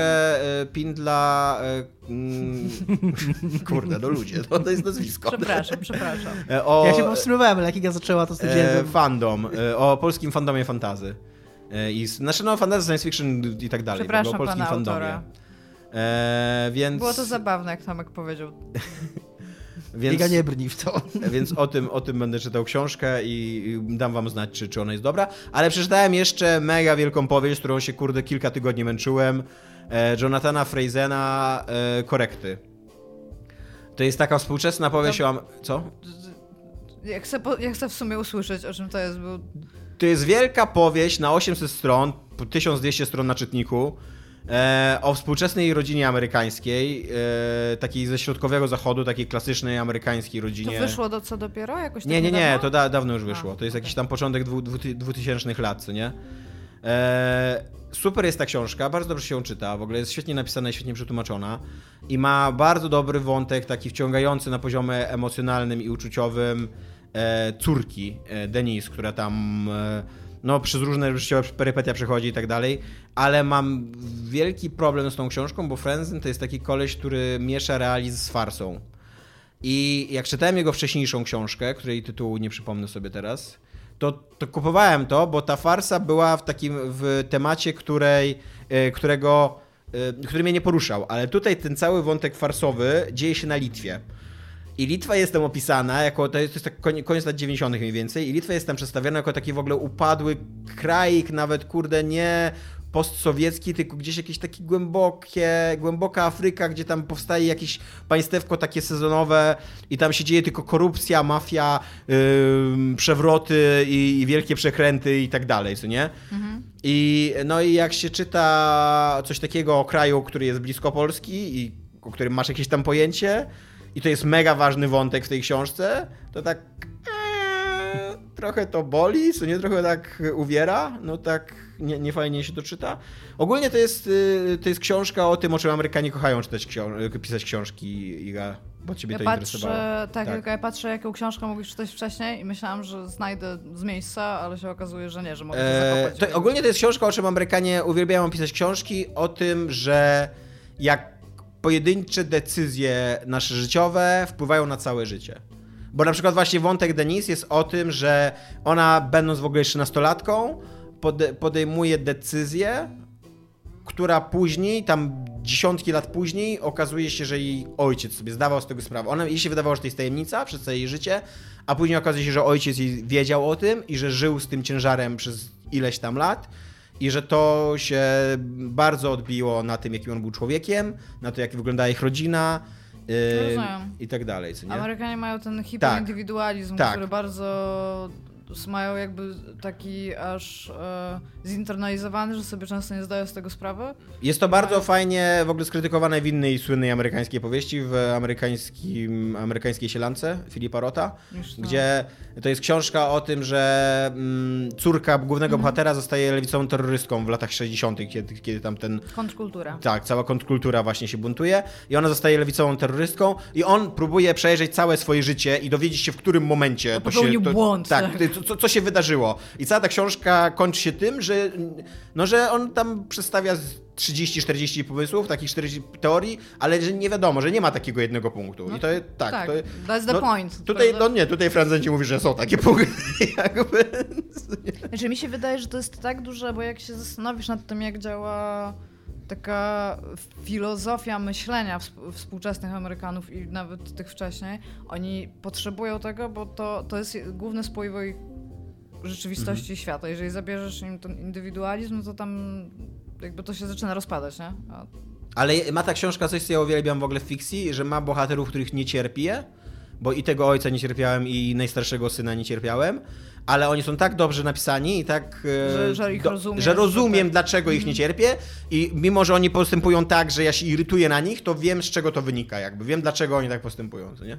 B: e, Pindla. e, mm, Kurde, no ludzie, to, to jest nazwisko.
C: Przepraszam, przepraszam.
B: E, O,
A: Ja się powstrzymywałem, ale jak Iga zaczęła, to że...
B: fandom, o polskim fandomie fantazy. I, znaczy no fantasy, science fiction i tak dalej.
C: Przepraszam
B: o polskim
C: pana
B: fandomie.
C: autora.
B: E, więc,
C: Było to zabawne, jak Tomek powiedział.
B: więc,
A: Iga nie brni w to.
B: więc o tym, o tym będę czytał książkę i dam wam znać, czy, czy ona jest dobra. Ale przeczytałem jeszcze mega wielką powieść, którą się kurde kilka tygodni męczyłem. E, Jonathana Frazena e, Korekty. To jest taka współczesna powieść o... Am- Co?
C: Ja chcę, po, ja chcę w sumie usłyszeć, o czym to jest, bo
B: To jest wielka powieść na 800 stron, po 1200 stron na czytniku, o współczesnej rodzinie amerykańskiej, e, takiej ze środkowego zachodu, takiej klasycznej amerykańskiej
C: to
B: rodzinie.
C: wyszło do co dopiero? Jakoś
B: Nie, nie, nie,
C: niedawno?
B: to da, dawno już wyszło.
C: A,
B: To jest
C: okej.
B: jakiś tam początek dwu, dwu, 2000 lat, co nie? E, super jest ta książka, bardzo dobrze się ją czyta, w ogóle jest świetnie napisana i świetnie przetłumaczona i ma bardzo dobry wątek, taki wciągający na poziomie emocjonalnym i uczuciowym e, córki e, Denise, która tam e, no, przez różne życiowe perypetia przechodzi i tak dalej, ale mam wielki problem z tą książką, bo Frenzen to jest taki koleś, który miesza realizm z farsą. I jak czytałem jego wcześniejszą książkę, której tytułu nie przypomnę sobie teraz, to, to kupowałem to, bo ta farsa była w takim w temacie, której, e, którego, e, który mnie nie poruszał, ale tutaj ten cały wątek farsowy dzieje się na Litwie. I Litwa jest tam opisana jako, to jest, to jest tak konie- koniec lat 90. mniej więcej, i Litwa jest tam przedstawiona jako taki w ogóle upadły kraik, nawet kurde nie postsowiecki, tylko gdzieś jakieś takie głębokie, głęboka Afryka, gdzie tam powstaje jakieś państewko takie sezonowe i tam się dzieje tylko korupcja, mafia, yy, przewroty i, i, wielkie przekręty i tak dalej, co nie? Mhm. I no i jak się czyta coś takiego o kraju, który jest blisko Polski i o którym masz jakieś tam pojęcie i to jest mega ważny wątek w tej książce, to tak ee, trochę to boli, co nie trochę tak uwiera, no tak nie, nie fajnie się to czyta. Ogólnie to jest, y, to jest książka o tym, o czym Amerykanie kochają czytać książ pisać książki, Iga, bo ciebie
C: ja
B: to
C: patrzę,
B: interesowało.
C: Tak, tak. ja patrzę, jaką książkę mówisz czytać wcześniej i myślałam, że znajdę z miejsca, ale się okazuje, że nie, że mogę eee,
B: to, Ogólnie to jest książka, o czym Amerykanie uwielbiają pisać książki, o tym, że jak pojedyncze decyzje nasze życiowe wpływają na całe życie. Bo na przykład właśnie wątek Denise jest o tym, że ona będąc w ogóle jeszcze nastolatką, pode podejmuje decyzję, która później, tam dziesiątki lat później, okazuje się, że jej ojciec sobie zdawał z tego sprawę. Ona, jej się wydawało, że to jest tajemnica przez całe jej życie, a później okazuje się, że ojciec jej wiedział o tym i że żył z tym ciężarem przez ileś tam lat i że to się bardzo odbiło na tym, jakim on był człowiekiem, na to, jak wyglądała ich rodzina. Yy, I tak dalej. Co nie?
C: Amerykanie mają ten hiperindywidualizm, tak. który bardzo mają jakby taki aż e, zinternalizowany, że sobie często nie zdają z tego sprawy.
B: Jest to bardzo fajnie w ogóle skrytykowane w innej słynnej amerykańskiej powieści, w amerykańskim, amerykańskiej sielance Filipa Rota, gdzie to jest książka o tym, że mm, córka głównego mm. bohatera zostaje lewicową terrorystką w latach 60., kiedy, kiedy tam ten...
C: Kontrkultura.
B: Tak, cała kontrkultura właśnie się buntuje i ona zostaje lewicową terrorystką i on próbuje przejrzeć całe swoje życie i dowiedzieć się, w którym momencie
C: to, to się... To,
B: błąd. Tak, tak co, co się wydarzyło. I cała ta książka kończy się tym, że, no, że on tam przedstawia 30-40 pomysłów, takich 40 teorii, ale że nie wiadomo, że nie ma takiego jednego punktu. No, I to jest tak.
C: tak
B: to,
C: that's the no, point.
B: Tutaj, no nie, tutaj Franzenci mówi, że są takie punkty. Jakby.
C: Znaczy mi się wydaje, że to jest tak duże, bo jak się zastanowisz nad tym, jak działa taka filozofia myślenia współczesnych Amerykanów i nawet tych wcześniej, oni potrzebują tego, bo to, to jest główny spoiwo ich rzeczywistości mhm. świata. Jeżeli zabierzesz im ten indywidualizm, no to tam jakby to się zaczyna rozpadać, nie? A...
B: Ale ma ta książka coś, co ja uwielbiam w ogóle w fikcji, że ma bohaterów, których nie cierpię, bo i tego ojca nie cierpiałem i najstarszego syna nie cierpiałem, ale oni są tak dobrze napisani i tak.
C: E, że, że, ich do, rozumiem,
B: że rozumiem, tak. dlaczego ich nie mhm. cierpię. I mimo, że oni postępują tak, że ja się irytuję na nich, to wiem, z czego to wynika. Jakby wiem, dlaczego oni tak postępują, co nie?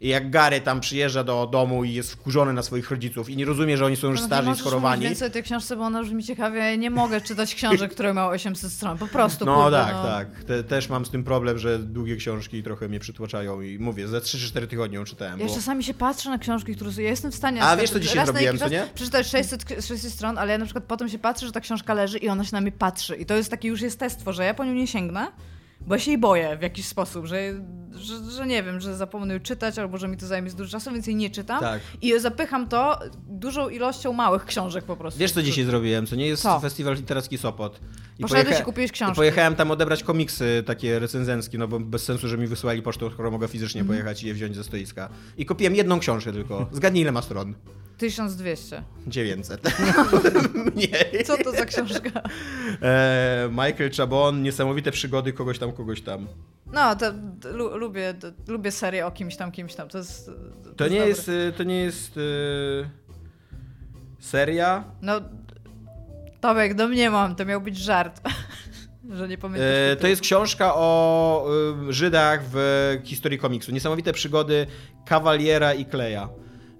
B: I jak Gary tam przyjeżdża do domu i jest wkurzony na swoich rodziców i nie rozumie, że oni są już no, starzy i schorowani.
C: Nie więcej tej książce, bo ona już mi ciekawie. Ja nie mogę czytać książek, które mają 800 stron. Po prostu.
B: No
C: kurde,
B: tak, no. tak. Te, też mam z tym problem, że długie książki trochę mnie przytłaczają i mówię, za 3-4 tygodnie ją czytałem.
C: Ja
B: bo...
C: czasami się patrzę na książki, które ja jestem w stanie...
B: A wiesz, co dzisiaj zrobiłem, co nie?
C: Przeczytać 600, 600 stron, ale ja na przykład potem się patrzę, że ta książka leży i ona się na mnie patrzy. I to jest takie już jestestwo, że ja po nią nie sięgnę, bo ja się jej boję w jakiś sposób, że, że, że, nie wiem, że zapomnę czytać, albo że mi to zajmie dużo czasu, więc jej nie czytam. Tak. I zapycham to dużą ilością małych książek po prostu.
B: Wiesz, co dzisiaj zrobiłem? Co nie jest co? festiwal literacki Sopot.
C: I Poszedłeś i kupiłeś książki.
B: Pojechałem tam odebrać komiksy takie recenzenckie, no bo bez sensu, że mi wysłali pocztą, skoro mogę fizycznie mm. pojechać i je wziąć ze stoiska. I kupiłem jedną książkę tylko. Zgadnij, ile ma stron.
C: 1200.
B: 900.
C: Mniej. Co to za książka?
B: E, Michael Chabon, niesamowite przygody kogoś tam, kogoś tam.
C: No, to, lu, lubię, to, lubię serię o kimś tam, kimś tam. To, jest,
B: to, to nie, jest, to nie jest yy, seria.
C: No, Tomek, do mnie mam, to miał być żart. Że nie pamiętasz. E,
B: to jest książka o y, Żydach w historii komiksu. Niesamowite przygody Kawaliera i Kleja.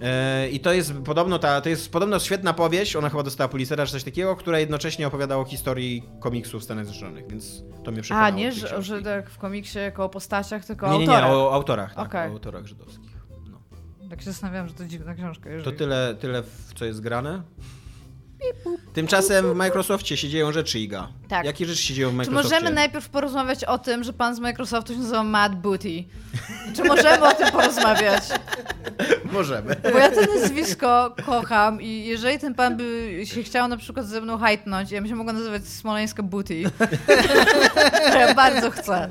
B: E, I to jest podobno ta, to jest podobno świetna powieść, ona chyba dostała Pulitzera czy coś takiego, która jednocześnie opowiada o historii komiksu w Stanach Zjednoczonych, więc to mnie przekonało.
C: A, nie że Żydach w komiksie jako o postaciach, tylko
B: o
C: nie, nie, nie,
B: o autorach, tak, okay. o autorach żydowskich. No.
C: Tak się zastanawiam, że to dziwna książka.
B: Jeżeli... To tyle, tyle, w co jest grane. Tymczasem w Microsoftie się dzieją rzeczy, Iga. Tak. Jakie rzeczy się dzieją w Microsoftie?
C: Czy możemy najpierw porozmawiać o tym, że pan z Microsoftu się nazywa Matt Booty? Czy możemy o tym porozmawiać?
B: możemy.
C: Bo ja to nazwisko kocham i jeżeli ten pan by się chciał na przykład ze mną hajtnąć, ja bym się mogła nazywać Smoleńska Booty. Ja bardzo chcę.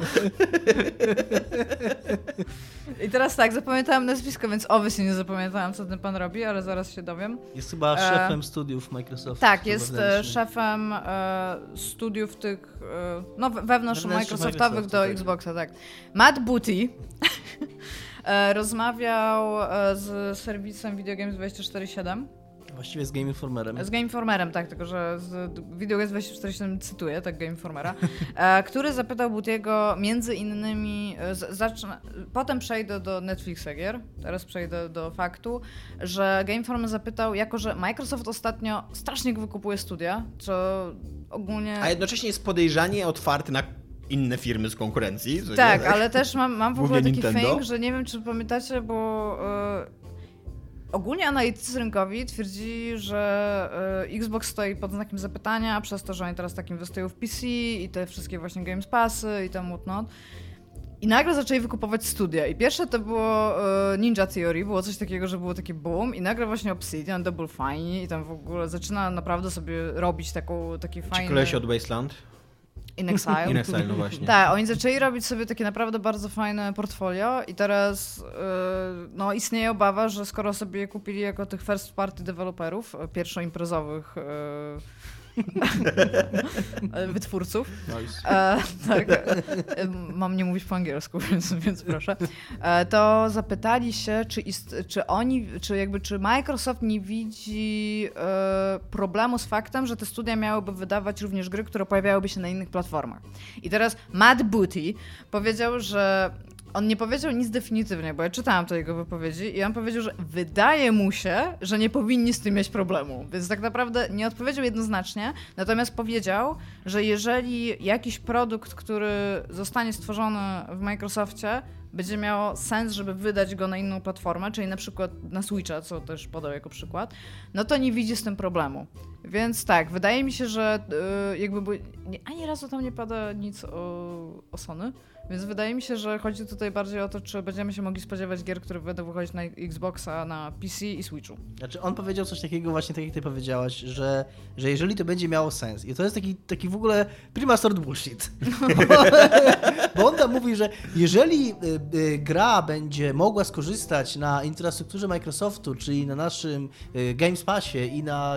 C: I teraz tak, zapamiętałam nazwisko, więc obecnie nie zapamiętałam, co ten pan robi, ale zaraz się dowiem.
A: Jest chyba
C: E,
A: szefem studiów Microsoftu.
C: Tak, jest e, szefem e, studiów tych, e, no we- wewnątrz Microsoftowych
A: Microsoftu,
C: do
A: tak.
C: Xboxa, tak. Matt Booty e, rozmawiał e, z serwisem Video Games 24/7
A: Właściwie z Game Informerem.
C: z Game Informerem, tak, tylko że z Video Games 24/7 cytuję, tak Game Informera, e, który zapytał Butiego między innymi, e, z, zacznę, potem przejdę do Netflixa gier, teraz przejdę do faktu, że Game Informer zapytał, jako że Microsoft ostatnio strasznie wykupuje studia, co ogólnie...
B: A jednocześnie jest podejrzanie otwarty na inne firmy z konkurencji. co nie?
C: Tak, ale też mam, mam w ogóle taki
B: Nintendo.
C: thing, że nie wiem, czy pamiętacie, bo e, ogólnie analitycy rynkowi twierdzili, że e, Xbox stoi pod znakiem zapytania przez to, że oni teraz tak inwestują w PC i te wszystkie właśnie Games Passy i tam whatnot. I nagle zaczęli wykupować studia. I pierwsze to było e, Ninja Theory, było coś takiego, że było taki boom. I nagle właśnie Obsidian, Double Fine i tam w ogóle zaczyna naprawdę sobie robić taką, taki fajny...
B: koleś od Wasteland?
C: In Exile.
B: In Exile, no właśnie.
C: Tak, oni zaczęli robić sobie takie naprawdę bardzo fajne portfolio i teraz yy, no, istnieje obawa, że skoro sobie kupili jako tych first party deweloperów, e, pierwszoimprezowych yy, wytwórców,
A: Nice.
C: E, tak. E, Mam nie mówić po angielsku, więc, więc proszę. E, to zapytali się, czy, ist, czy oni, czy jakby, czy Microsoft nie widzi e, problemu z faktem, że te studia miałyby wydawać również gry, które pojawiałyby się na innych platformach. I teraz Matt Booty powiedział, że on nie powiedział nic definitywnie, bo ja czytałam te jego wypowiedzi i on powiedział, że wydaje mu się, że nie powinni z tym mieć problemu. Więc tak naprawdę nie odpowiedział jednoznacznie, natomiast powiedział, że jeżeli jakiś produkt, który zostanie stworzony w Microsoftie, będzie miało sens, żeby wydać go na inną platformę, czyli na przykład na Switcha, co też podał jako przykład, no to nie widzi z tym problemu. Więc tak, wydaje mi się, że yy, jakby by, ani razu tam nie pada nic o, o Sony, więc wydaje mi się, że chodzi tutaj bardziej o to, czy będziemy się mogli spodziewać gier, które będą wychodzić na Xboxa, na PC i Switchu.
A: Znaczy on powiedział coś takiego właśnie, tak jak ty powiedziałaś, że, że jeżeli to będzie miało sens, i to jest taki, taki w ogóle prima sort bullshit, bo on tam mówi, że jeżeli y, y, gra będzie mogła skorzystać na infrastrukturze Microsoftu, czyli na naszym y, Games Passie i na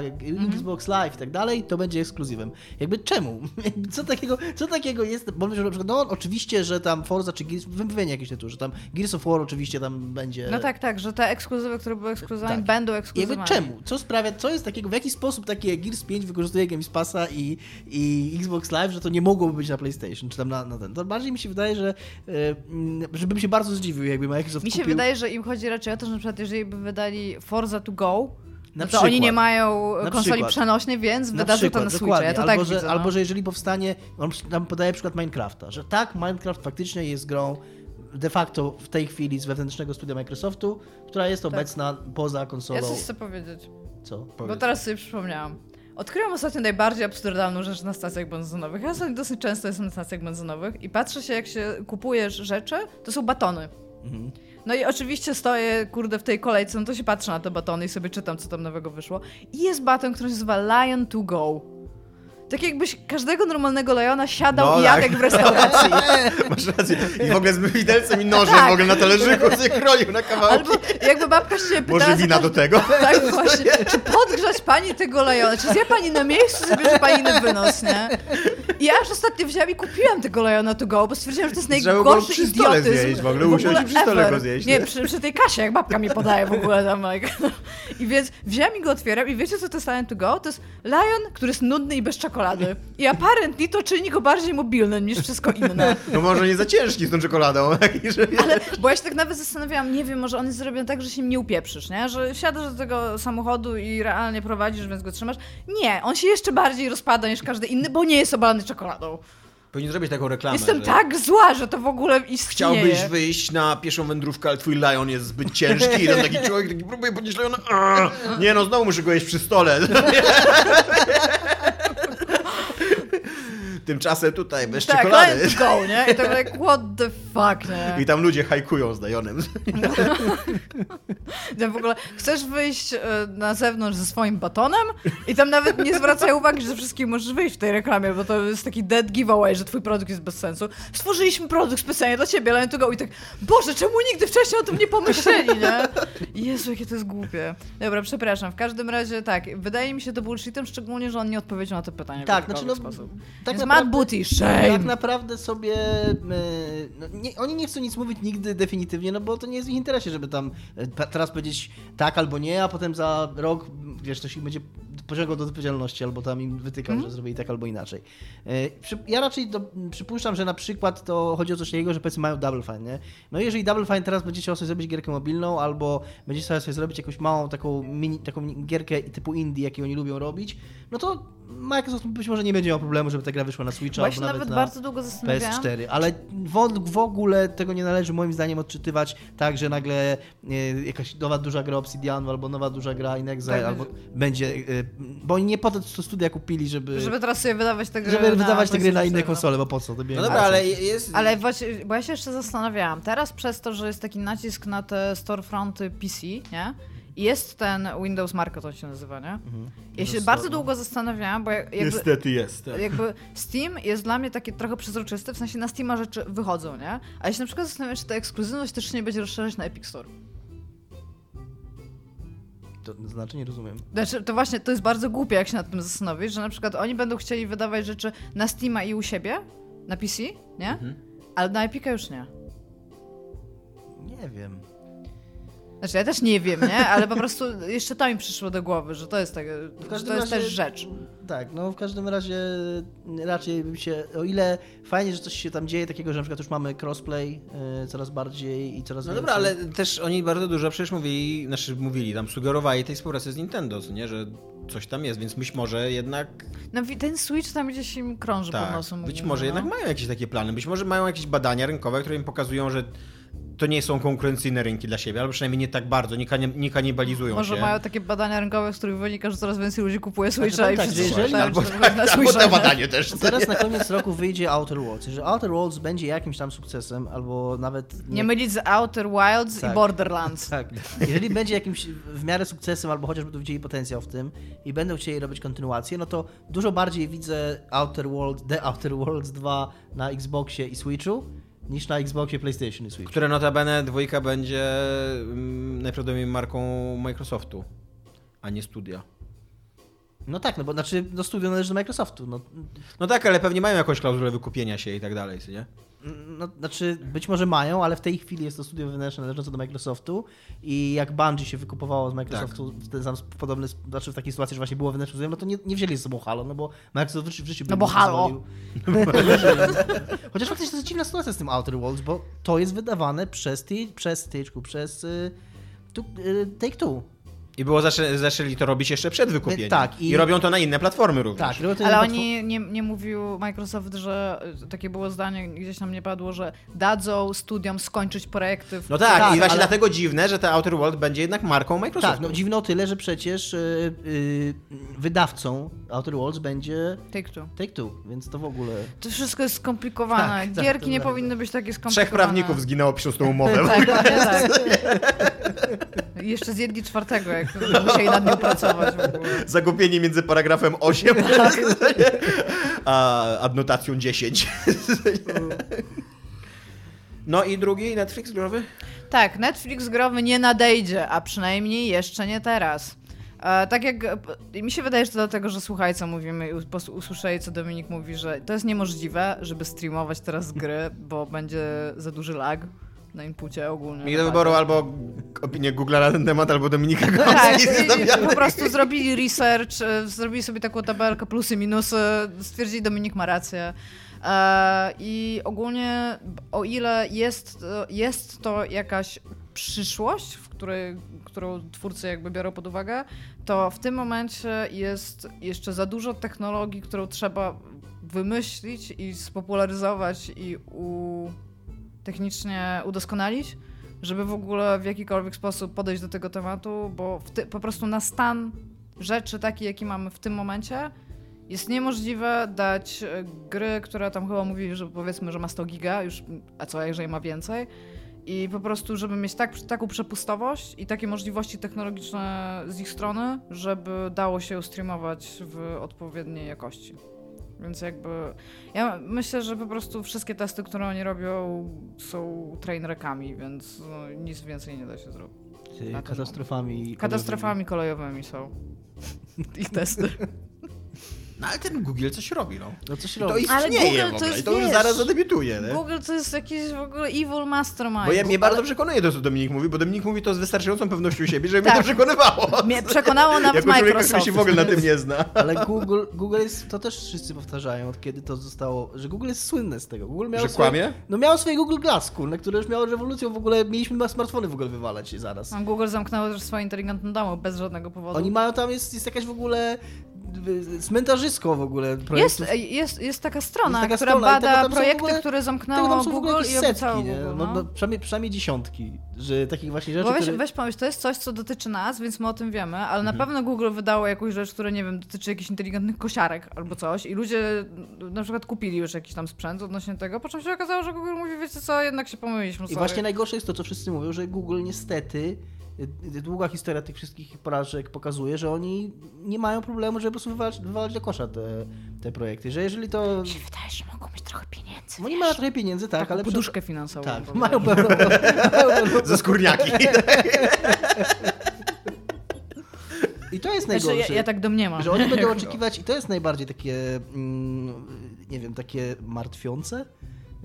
A: Xbox Live i tak dalej, to będzie ekskluzywem. Jakby czemu? Co takiego, co takiego jest? Bo mówię, że na przykład, no oczywiście, że tam Forza czy Gears, wymienię jakieś tytuły, że tam Gears of War oczywiście tam będzie...
C: No tak, tak, że te ekskluzywy, które były ekskluzywami,
A: Tak.
C: będą ekskluzywami.
A: jakby czemu? Co sprawia, co jest takiego, w jaki sposób takie Gears 5 wykorzystuje Games Passa i, i Xbox Live, że to nie mogłoby być na PlayStation, czy tam na, na ten. To bardziej mi się wydaje, że e, żebym się bardzo zdziwił, jakby Microsoft
C: Mi się
A: kupił...
C: wydaje, że im chodzi raczej o to, że na przykład jeżeli by wydali Forza to go,
A: Na
C: to
A: przykład.
C: oni nie mają
A: Na
C: konsoli
A: przykład.
C: przenośnej, więc
A: na
C: wydadzą
A: przykład,
C: to na Switcha. Ja to
A: albo,
C: tak
A: że,
C: widzę.
A: albo
C: no.
A: że jeżeli powstanie, on tam podaje przykład Minecrafta, że tak, Minecraft faktycznie jest grą de facto w tej chwili z wewnętrznego studia Microsoftu, która jest obecna poza konsolą.
C: Tak. Ja coś chcę powiedzieć,
A: Co?
C: bo teraz sobie przypomniałam. Odkryłam ostatnio najbardziej absurdalną rzecz na stacjach benzynowych. Ja sobie dosyć często jestem na stacjach benzynowych i patrzę się, jak się kupujesz rzeczy, to są batony.
A: Mhm.
C: No i oczywiście stoję, kurde, w tej kolejce, no to się patrzę na te batony i sobie czytam, co tam nowego wyszło. I jest baton, który się nazywa Lion to Go. Tak jakbyś każdego normalnego Liona siadał
B: No
C: i
B: tak.
C: jadł jak w restauracji.
B: Masz rację. I w ogóle z widelcem i nożem
C: Tak.
B: w ogóle na talerzyku sobie kroił na kawałki.
C: Albo jakby babka się pytała...
B: Może wina do tego?
C: Tak właśnie. Czy podgrzać pani tego lejona? Czy zje pani na miejscu, sobie bierze pani inny wynos, nie? I ja już ostatnio wzięłam i kupiłam tego lejona to go, bo stwierdziłam, że to jest najgorszy
B: przy stole
C: idiotyzm.
B: zjeść w ogóle, usiąść i przy stole go zjeść,
C: Nie, przy, przy tej kasie, jak babka mi podaje w ogóle tam. like. I więc wzięłam i go otwieram i wiecie, co to jest lion to go? To jest lion, który jest nudny i bez czekolady. I apparently to czyni go bardziej mobilnym niż wszystko inne.
B: No może nie za ciężki z tą czekoladą.
C: Ale, bo ja się tak nawet zastanawiałam, nie wiem, może on jest zrobiony tak, że się nie upieprzysz, nie? Że siadasz do tego samochodu i realnie prowadzisz, więc go trzymasz. Nie, on się jeszcze bardziej rozpada niż każdy inny, bo nie jest obalany czekoladą.
B: Powinien zrobić taką reklamę,
C: Jestem
B: że
C: tak zła, że to w ogóle istnieje.
B: Chciałbyś wyjść na pieszą wędrówkę, ale twój lion jest zbyt ciężki. I ten taki człowiek taki próbuje podnieść liona. "Aaa, Nie no, znowu muszę go jeść przy stole. Tymczasem tutaj bez
C: Tak,
B: czekolady.
C: to go, nie? I tak like, what the fuck, nie?
B: I tam ludzie hajkują z Dajonem.
C: Ja w ogóle chcesz wyjść e, na zewnątrz ze swoim batonem i tam nawet nie zwracają uwagi, że wszystkim możesz wyjść w tej reklamie, bo to jest taki dead giveaway, że twój produkt jest bez sensu. Stworzyliśmy produkt specjalnie dla ciebie, line to go i tak, Boże, czemu nigdy wcześniej o tym nie pomyśleli, nie? Jezu, jakie to jest głupie. Dobra, przepraszam. W każdym razie tak, wydaje mi się to bullshitem, szczególnie, że on nie odpowiedział na to pytanie
A: Tak,
C: w
A: znaczy no,
C: sposób.
A: tak
C: Więc
A: naprawdę-
C: Matt Booty, shame!
A: Tak naprawdę sobie. e, No, nie, oni nie chcą nic mówić nigdy definitywnie, no bo to nie jest w ich interesie, żeby tam e, teraz powiedzieć tak albo nie, a potem za rok, wiesz, ktoś ich będzie pociągał do odpowiedzialności albo tam im wytykał,
C: Mhm.
A: że zrobili tak albo inaczej. E, Ja raczej do, przypuszczam, że na przykład to chodzi o coś takiego, że powiedzmy mają Double Fine, nie? No i jeżeli Double Fine teraz będzie chciał sobie zrobić gierkę mobilną albo będzie chciał sobie zrobić jakąś małą taką mini, taką gierkę typu indie, jakie oni lubią robić, no to Microsoft być może nie będzie miał problemu, żeby ta gra wyszła na Switcha
C: ja
A: albo nawet,
C: nawet
A: na
C: bardzo długo zastanawiałam.
A: PS4, ale w, w ogóle tego nie należy moim zdaniem odczytywać tak, że nagle e, jakaś nowa duża gra Obsidianu albo nowa duża gra Inexile
C: Tak,
A: albo będzie, e, bo oni nie po to studia kupili, żeby,
C: Żeby teraz sobie wydawać te gry
A: żeby wydawać te gry na inne
C: PlayStation 4, no.
A: konsole, bo po co? To
B: No dobra, ale jest...
C: Ale właśnie, bo ja się jeszcze zastanawiałam, teraz przez to, że jest taki nacisk na te storefronty PC, nie? Jest ten Windows Market, on się nazywa, nie? Ja się bardzo długo zastanawiałam, bo jakby,
B: Niestety jest. tak.
C: jakby Steam jest dla mnie taki trochę przezroczysty, w sensie na Steama rzeczy wychodzą, nie? A ja się na przykład zastanawiam, czy ta ekskluzywność też nie będzie rozszerzać na Epic Store.
A: To znaczy nie rozumiem.
C: Znaczy, to właśnie, to jest bardzo głupie, jak się nad tym zastanowić, że na przykład oni będą chcieli wydawać rzeczy na Steama i u siebie, na PC, nie?
A: Mhm.
C: Ale na Epica już nie.
A: Nie wiem.
C: Znaczy, ja też nie wiem, nie? Ale po prostu jeszcze to mi przyszło do głowy, że to jest, tak, że to jest też rzecz.
A: Tak, no w każdym razie raczej bym się, o ile fajnie, że coś się tam dzieje takiego, że na przykład już mamy crossplay y, coraz bardziej i coraz
B: No
A: więcej.
B: dobra, ale też oni bardzo dużo przecież mówili, znaczy mówili, tam sugerowali tej współpracy z Nintendo, nie, że coś tam jest, więc być może jednak,
C: No ten Switch tam gdzieś im krąży pod
B: tak,
C: nosem.
B: być
C: ogólnie,
B: może
C: no.
B: jednak mają jakieś takie plany, być może mają jakieś badania rynkowe, które im pokazują, że to nie są konkurencyjne rynki dla siebie, albo przynajmniej nie tak bardzo, nie, kani- nie kanibalizują
C: Może
B: się.
C: mają takie badania rynkowe, z których wynika, że coraz więcej ludzi kupuje
A: Znaczy,
C: Switcha i
A: tak,
C: wszyscy
A: jeżeli-
B: albo,
C: że to
B: tak,
C: na
B: albo te
C: nie?
B: badanie też. nie?
A: na koniec roku wyjdzie Outer Worlds. Jeżeli Outer Worlds będzie jakimś tam sukcesem, albo nawet...
C: Nie mylić z Outer Wilds
A: Tak.
C: i Borderlands.
A: Tak. Jeżeli będzie jakimś w miarę sukcesem, albo chociaż będą widzieli potencjał w tym i będą chcieli robić kontynuację, no to dużo bardziej widzę Outer Worlds, The Outer Worlds 2 na Xboxie i Switchu, niż na Xboxie, PlayStation i Switch.
B: Które notabene dwójka będzie mm, najprawdopodobniej marką Microsoftu, a nie studia.
A: No tak, no bo znaczy, no studio należy do Microsoftu. No,
B: No tak, ale pewnie mają jakąś klauzulę wykupienia się i tak dalej, co nie?
A: no, znaczy, być może mają, ale w tej chwili jest to studio wewnętrzne należące do Microsoftu i jak Bungie się wykupowało z Microsoftu w, ten sam podobny, znaczy w takiej sytuacji, że właśnie było wewnętrzne studio, no to nie, nie wzięli ze sobą Halo, no bo Microsoft w życiu, by
C: No bo Halo.
A: Chociaż faktycznie to jest dziwna sytuacja z tym Outer Worlds, bo to jest wydawane przez, ty, przez Tyczku, przez y, tu, y, Take-Two.
B: I było zaczę, zaczęli to robić jeszcze przed wykupieniem.
A: Tak,
B: I...
A: i-
B: robią to na inne platformy również.
A: Tak,
C: Ale oni nie, nie mówił Microsoft, że takie było zdanie, gdzieś tam nie padło, że dadzą studiom skończyć projekty. W...
B: No tak,
A: Tak,
B: i właśnie
A: ale-
B: dlatego dziwne, że ten Outer World będzie jednak marką Microsoftu.
A: Tak, no dziwne o tyle, że przecież y, y, wydawcą Outer Worlds będzie
C: Take Two.
A: Take-Two, więc to w ogóle...
C: To wszystko jest skomplikowane.
A: Tak, tak,
C: Gierki nie
A: prawda.
C: powinny być takie skomplikowane.
B: Trzech prawników zginęło pisząc tą umowę.
C: Tak, tak. I Jeszcze zjedli czwartego, jak musieli nad nią pracować.
B: Zagubienie między paragrafem 8 a adnotacją 10. No i drugi Netflix growy?
C: Tak, Netflix growy nie nadejdzie, a przynajmniej jeszcze nie teraz. E, tak jak e, mi się wydaje, że to dlatego, że słuchaj, co mówimy i us- usłyszeli, co Dominik mówi, że to jest niemożliwe, żeby streamować teraz gry, bo będzie za duży lag na inpucie ogólnie.
B: Mieli do wyboru albo opinię Google'a na ten temat, albo Dominika
C: Tak, i po prostu zrobili research, e, zrobili sobie taką tabelkę plusy, minusy, stwierdzili Dominik ma rację. E, I ogólnie, o ile jest, to- jest to jakaś przyszłość, w której, którą twórcy jakby biorą pod uwagę, to w tym momencie jest jeszcze za dużo technologii, którą trzeba wymyślić i spopularyzować i u, technicznie udoskonalić, żeby w ogóle w jakikolwiek sposób podejść do tego tematu, bo ty, po prostu na stan rzeczy taki, jaki mamy w tym momencie, jest niemożliwe dać e, gry, która tam chyba mówi, że powiedzmy, że ma 100 giga, już, a co jeżeli ma więcej. I po prostu, żeby mieć tak, taką przepustowość i takie możliwości technologiczne z ich strony, żeby dało się streamować w odpowiedniej jakości. Więc jakby ja myślę, że po prostu wszystkie testy, które oni robią są trainrekami, więc no, nic więcej nie da się zrobić.
A: Katastrofami.
C: Katastrofami kolejowymi są ich testy.
B: No ale ten Google coś robi, no.
A: No coś
B: I
A: robi.
B: to istnieje
C: Ale Google
B: w
C: to jest,
B: i to już
C: wiesz,
B: zaraz zadebiutuje, nie?
C: Google to jest jakiś w ogóle evil mastermind.
B: Bo ja, mnie
C: Ale
B: bardzo przekonuje to, co Dominik mówi, bo Dominik mówi to z wystarczającą pewnością siebie, żeby
C: Tak.
B: mnie to przekonywało.
C: Mnie przekonało nawet
B: jako
C: Microsoft.
B: się w ogóle na tym nie zna.
A: Ale Google, Google jest, to też wszyscy powtarzają, od kiedy to zostało, że Google jest słynne z tego. Google miał
B: Że
A: swoje,
B: kłamie?
A: No miało swoje Google Glass, kurde, które już miało rewolucją, w ogóle mieliśmy smartfony w ogóle wywalać się zaraz.
C: No, Google zamknęło też swoje inteligentne domy bez żadnego powodu.
A: Oni mają tam, jest, jest jakaś w ogóle cmentarzysko w ogóle projektów.
C: Jest, jest, jest taka strona,
A: Jest taka
C: która
A: strona i
C: bada projekty,
A: ogóle-
C: które zamknęło Google i
A: setki, nie?
C: Google.
A: No,
C: No,
A: no, przynajmniej, przynajmniej dziesiątki, że takich właśnie rzeczy,
C: Bo weź,
A: które...
C: weź pomyśl, to jest coś, co dotyczy nas, więc my o tym wiemy, ale
A: Mhm.
C: na pewno Google wydało jakąś rzecz, która, nie wiem, dotyczy jakichś inteligentnych kosiarek albo coś i ludzie na przykład kupili już jakiś tam sprzęt odnośnie tego, po czym się okazało, że Google mówi, wiecie co, jednak się pomyliliśmy,
A: I
C: sorry.
A: właśnie najgorsze jest to, co wszyscy mówią, że Google niestety, długa historia tych wszystkich porażek pokazuje, że oni nie mają problemu, żeby po prostu wywalać, wywalać do kosza te, te projekty. Że jeżeli to...
C: Mi się wydaje, że mogą mieć trochę pieniędzy.
A: Oni mają trochę pieniędzy, tak,
C: Taką
A: ale...
C: poduszkę finansową.
A: Tak,
C: powiem.
A: mają pewną...
B: Ze skórniaki.
A: I to jest
C: Znaczy,
A: najgorsze.
C: ja, ja tak domniemam.
A: Że oni będą oczekiwać, i to jest najbardziej takie, mm, nie wiem, takie martwiące,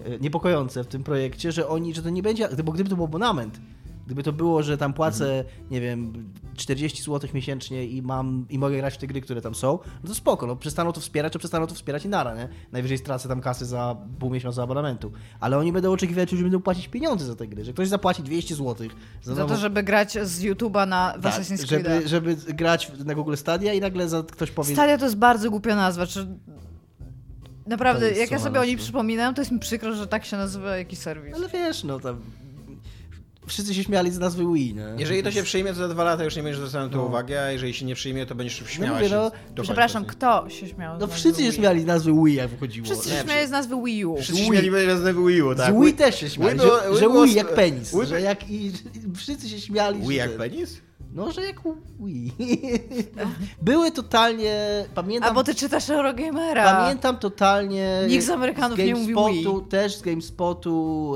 A: e, niepokojące w tym projekcie, że oni, że to nie będzie, bo gdyby to był abonament, gdyby to było, że tam płacę, nie wiem, 40 zł miesięcznie i mam, i mogę grać w te gry, które tam są, no to spoko, no przestaną to wspierać, to przestaną to wspierać i nara, nie? Najwyżej stracę tam kasy za pół miesiąca abonamentu. Ale oni będą oczekiwać, że będą płacić pieniądze za te gry, że ktoś zapłaci 200 zł za,
C: Za to, żeby grać z YouTube'a na
A: tak,
C: Assassin's Creed.
A: żeby, żeby grać na Google Stadia i nagle za, ktoś powie...
C: Stadia to jest bardzo głupia nazwa. Czy... Naprawdę, jak ja sobie o niej
A: nazwa.
C: przypominam, to jest mi przykro, że tak się nazywa jakiś serwis.
A: Ale wiesz, no tam. Wszyscy się śmiali z nazwy Wii, nie?
B: Jeżeli to się przyjmie, to za dwa lata już nie będziesz zwracał na to
A: No.
B: uwagi, a jeżeli się nie przyjmie, to będziesz śmiała
A: mówię,
B: się.
A: no,
B: do
C: Przepraszam,
B: końca.
C: kto się śmiał?
A: No
C: nazwy
A: wszyscy się śmiali z nazwy Wii, jak wychodziło.
C: Wszyscy się śmiali z nazwy Wii U.
B: Wszyscy
A: Wii.
B: śmiali z Wii U, tak.
A: Z Wii też się śmiali,
B: Wii było-
A: że,
B: Wii
A: że Wii jak penis.
B: Wii-
A: Że jak, i, wszyscy się śmiali.
B: Wii jak
A: ten-
B: penis?
A: No, że jak Wii. Były totalnie, pamiętam...
C: A bo ty czytasz Eurogamera.
A: Pamiętam totalnie.
C: Nikt z Amerykanów nie mówi
A: GameSpotu,
C: Wii.
A: Też z GameSpotu,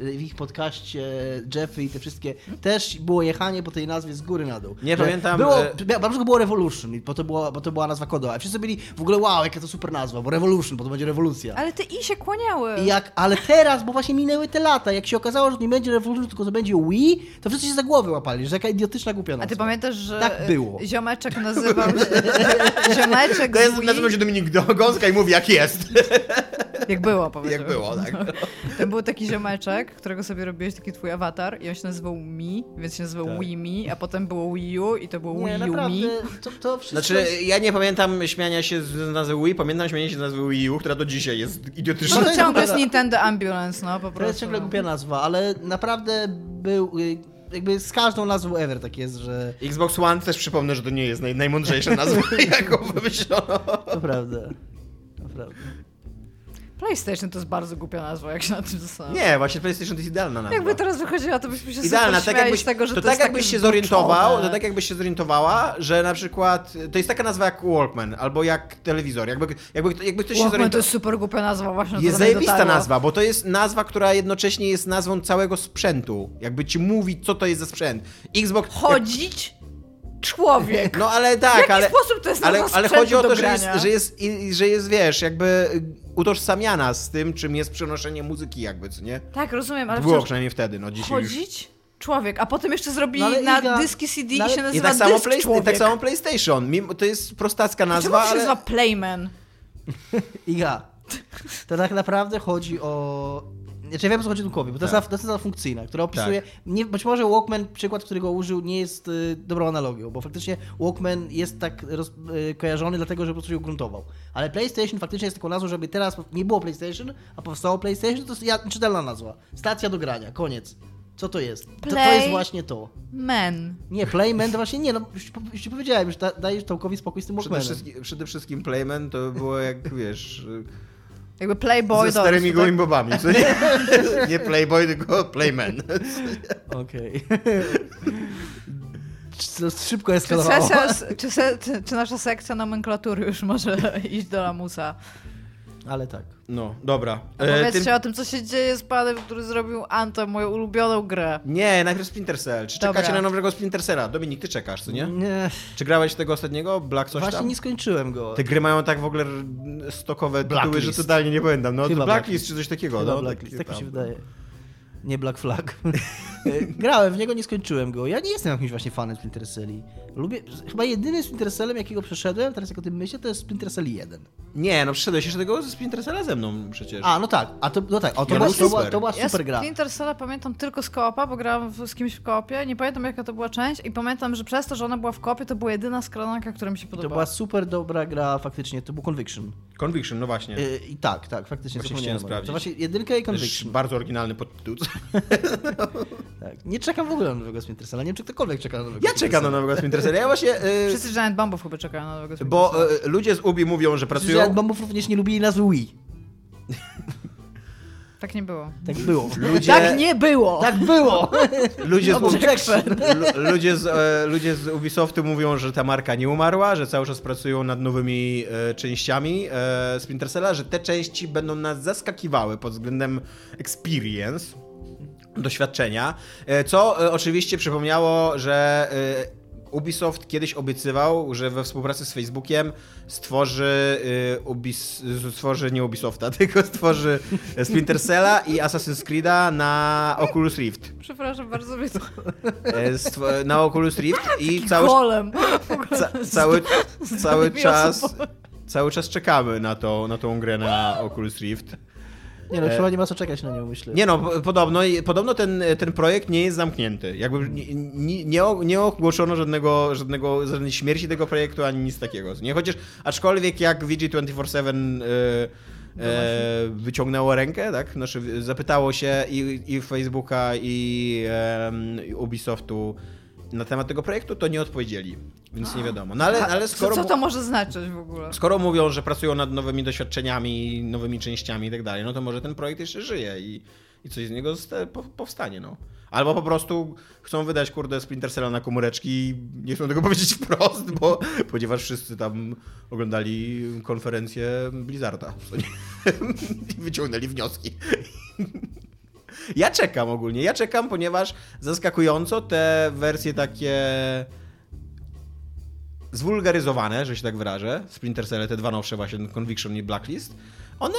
A: e, w ich podcaście Jeffy i te wszystkie. Też było jechanie po tej nazwie z góry na dół.
B: Nie
A: Że
B: pamiętam,
A: Było,
B: e-
A: na początku było Revolution, bo to była, bo to była nazwa kodowa. A wszyscy byli w ogóle wow, jaka to super nazwa, bo Revolution, bo to będzie rewolucja.
C: Ale te i się kłaniały.
A: I jak, ale teraz, bo właśnie minęły te lata, jak się okazało, że nie będzie Revolution, tylko to będzie Wii, to wszyscy się za głowy łapali, że jaka idiotyczna głupia nazwa.
C: A ty pamiętasz, że
A: Tak było.
C: ziomeczek nazywał się... ziomeczek
B: To jest,
C: z Wii...
B: nazywa się Dominik Gąska i mówi jak jest.
C: Jak było, powiedział.
B: Jak było, tak.
C: Tam był taki ziomeczek, którego sobie robiłeś taki twój awatar i on się nazywał Mi, więc się nazywał
A: Tak.
C: Wii Mi, a potem było Wii U i to było
A: Nie,
C: Wii U
A: naprawdę,
C: Mi.
A: to, to wszystko...
B: Znaczy, ja nie pamiętam śmiania się z nazwy Wii, pamiętam śmianie się z nazwy Wii U, która do dzisiaj jest idiotyczna.
C: No
A: to
C: to ciągle jest. Nintendo Ambulance, no po
A: To
C: prostu.
A: jest ciągle głupia nazwa, ale naprawdę był. Jakby z każdą nazwą ever tak jest, że.
B: Xbox One też przypomnę, że to nie jest naj, najmądrzejsza nazwa, jaką wymyślono.
A: To prawda. To prawda.
C: PlayStation to jest bardzo głupia nazwa, jak się na tym zastanawiam.
B: Nie, właśnie PlayStation to jest idealna nazwa.
C: Jakby teraz wychodziła, to byśmy się
B: Idealna, tak jakbyś,
C: z tego, że
B: to,
C: to,
B: tak jakbyś się zorientował, to tak jakbyś się zorientowała, że na przykład to jest taka nazwa jak Walkman albo jak telewizor. Jakby, jakby, jakby ktoś się
C: Walkman to
B: zorientował.
C: jest super głupia nazwa, właśnie
B: Jest
C: to
B: zajebista nazwa, bo to jest nazwa, która jednocześnie jest nazwą całego sprzętu. Jakby ci mówić, co to jest za sprzęt. Xbox.
C: Chodzić człowiek.
B: No ale
C: w
B: tak,
C: jaki
B: ale.
C: sposób to jest
B: Ale, ale chodzi o to, że jest, że, jest, że jest, wiesz, jakby utożsamiana z tym, czym jest przenoszenie muzyki, jakby, co nie?
C: Tak, rozumiem, ale
B: Było przynajmniej wtedy, no dzisiaj już.
C: chodzić człowiek, a potem jeszcze zrobili
A: No ale
C: na
A: Iga-
C: dyski CD
A: no ale-
C: i się
B: I
C: nazywa
B: tak samo,
C: dysk
B: play, i
C: człowiek.
B: tak samo PlayStation. Mimo, to jest prostacka nazwa,
C: to się
B: ale.
C: nazywa Playman?
A: Iga. To tak naprawdę chodzi o. Znaczy, ja wiem, co chodzi Dukowi, bo to, jest,
B: Tak.
A: nazwa- to jest nazwa funkcyjna, która opisuje. Nie, być może Walkman, przykład, którego użył, nie jest y, dobrą analogią, bo faktycznie Walkman jest tak roz, y, kojarzony, dlatego że po prostu się ugruntował. Ale PlayStation faktycznie jest taką nazwą, żeby teraz nie było PlayStation, a powstało PlayStation, to jest ja- czytelna nazwa. Stacja do grania, koniec. Co to jest? To, to jest właśnie to.
C: Men.
A: Nie, Playman to właśnie nie, no już, ci po- już ci powiedziałem, już da, dajesz Tomkowi spokój z tym
B: Przede
A: Walkmanem.
B: wszystkim, przede wszystkim Playman to było jak, wiesz,
C: Jakby Playboy
B: ze starymi
C: tak?
B: gołymi bobami, co nie? nie Playboy, tylko Playman.
A: Okej. Co Szybko
C: Czy,
A: eskalowało.
C: sesja, czy, se, czy, czy nasza sekcja nomenklatury już może iść do lamusa?
A: Ale tak.
B: No, dobra. E,
C: Powiedzcie
B: tym-
C: o tym, co się dzieje z panem, który zrobił Anthem, moją ulubioną grę.
B: Nie, najpierw Splinter Cell. Czy
C: Dobra.
B: czekacie na nowego Splinter Cella? Dominik, ty czekasz, co nie?
A: Nie,
B: Czy grałeś tego ostatniego? Black coś
A: właśnie
B: tam?
A: nie skończyłem go.
B: Te gry mają tak w ogóle stokowe tytuły,
A: Blacklist.
B: że totalnie nie pamiętam. No, Blacklist,
A: Blacklist.
B: czy coś takiego.
A: Chyba
B: no,
A: Blacklist, tak mi się wydaje. Nie Black Flag. Grałem w niego, nie skończyłem go. Ja nie jestem jakimś właśnie fanem Splinter Celli. Lubię, chyba jedynym Splinter Cellem, jakiego przeszedłem, teraz jak o tym myślę, to jest Splinter Cell 1.
B: Nie, no przyszedłeś jeszcze tego ze Splinter Cella ze mną przecież.
A: A, no tak, a to, no tak, o, to,
B: Ja
A: była,
B: był
A: to, była,
B: super.
A: to była
C: Ja
A: super gra.
C: Splinter Cella pamiętam tylko z koopa, bo grałam w- z kimś w koopie. Nie pamiętam jaka to była część i pamiętam, że przez to, że ona była w koopie, to była jedyna skradanka, która mi się
A: To
C: podobała.
A: była super dobra gra, faktycznie, to był Conviction.
B: Conviction, no właśnie.
A: Yy, I tak, tak, faktycznie
B: Właśnie chciałem sprawdzić.
A: To właśnie jedynka i
B: Też
A: Conviction.
B: bardzo oryginalny podtytuł.
A: Tak. Nie czekam w ogóle na nowego Splinter Cella. Nie wiem, czy ktokolwiek czeka na nowego
B: Ja czekam na nowego Splinter Cella. Ja właśnie... y,
C: Wszyscy Giant Bombów chyba czekają na nowego Splinter
B: bo
C: Cella.
B: y, ludzie z Ubi mówią, że pracują...
A: bombów również nie lubili nazwy Wii.
C: Tak nie było.
A: Tak było.
B: Ludzie...
C: Tak nie było!
A: Tak było!
B: Ludzie z,
A: Objection.
B: lu- ludzie, z, e, ludzie z Ubisoftu mówią, że ta marka nie umarła, że cały czas pracują nad nowymi e, częściami e, Splinter Cella, że te części będą nas zaskakiwały pod względem experience, doświadczenia, e, co e, oczywiście przypomniało, że e, Ubisoft kiedyś obiecywał, że we współpracy z Facebookiem stworzy, Ubis, stworzy nie Ubisofta, tylko stworzy Splinter Cella i Assassin's Creed'a na Oculus Rift.
C: Przepraszam bardzo,
B: stw- na Oculus Rift i cały, ca, cały, cały czas cały czas czekamy na, to, na tą grę na Oculus Rift.
A: Nie no, chyba nie ma co czekać na nią, myślę.
B: Nie no, po- podobno, podobno ten, ten projekt nie jest zamknięty. Jakby nie, nie, nie, o- nie ogłoszono żadnego, żadnego, żadnej śmierci tego projektu, ani nic takiego. Nie? Chociaż, aczkolwiek jak VG247 e, e, wyciągnęło rękę, tak? Znaczy, zapytało się i, i Facebooka, i, i Ubisoftu na temat tego projektu, to nie odpowiedzieli. Więc nie wiadomo. No ale, ale
C: Co,
B: skoro...
C: co
B: mu-
C: to może znaczyć w ogóle?
B: Skoro mówią, że pracują nad nowymi doświadczeniami, nowymi częściami i tak dalej, no to może ten projekt jeszcze żyje i, i coś z niego powstanie, no. Albo po prostu chcą wydać, kurde, Splinter Cella na komóreczki i nie chcą tego powiedzieć wprost, bo ponieważ wszyscy tam oglądali konferencję Blizzarda co i wyciągnęli wnioski. Ja czekam ogólnie, ja czekam, ponieważ zaskakująco te wersje takie zwulgaryzowane, że się tak wyrażę, Splinter Cell, te dwa nowsze właśnie, Conviction i Blacklist, one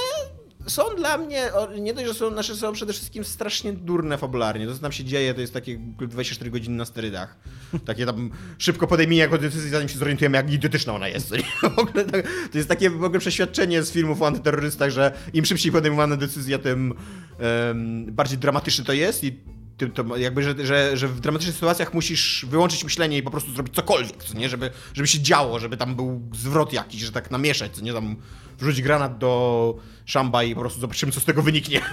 B: są dla mnie, nie dość, że są, nasze są przede wszystkim strasznie durne fabularnie. To, co tam się dzieje, to jest takie 24 godziny na sterydach. Takie tam szybko podejmijmy jako decyzję, zanim się zorientujemy, jak idiotyczna ona jest. tak, to jest takie w ogóle przeświadczenie z filmów o antyterrorystach, że im szybciej podejmowana decyzja, tym em, bardziej dramatyczny to jest i tym to jakby, że, że, że w dramatycznych sytuacjach musisz wyłączyć myślenie i po prostu zrobić cokolwiek, co nie? Żeby, żeby się działo, żeby tam był zwrot jakiś, że tak namieszać, co nie? Tam wrzucić granat do szamba i po prostu zobaczymy, co z tego wyniknie.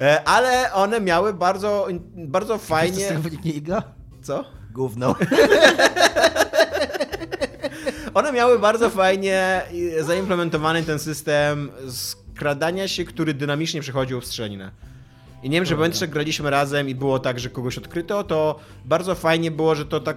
B: E, Ale one miały bardzo, bardzo
A: Fajnie.
B: fajnie...
A: Z tego wyniknie iga?
B: Co?
A: Gówno.
B: One miały bardzo fajnie zaimplementowany ten system skradania się, który dynamicznie przechodził w strzelinę. I nie wiem, czy pamiętasz, jak graliśmy razem i było tak, że kogoś odkryto, to bardzo fajnie było, że to tak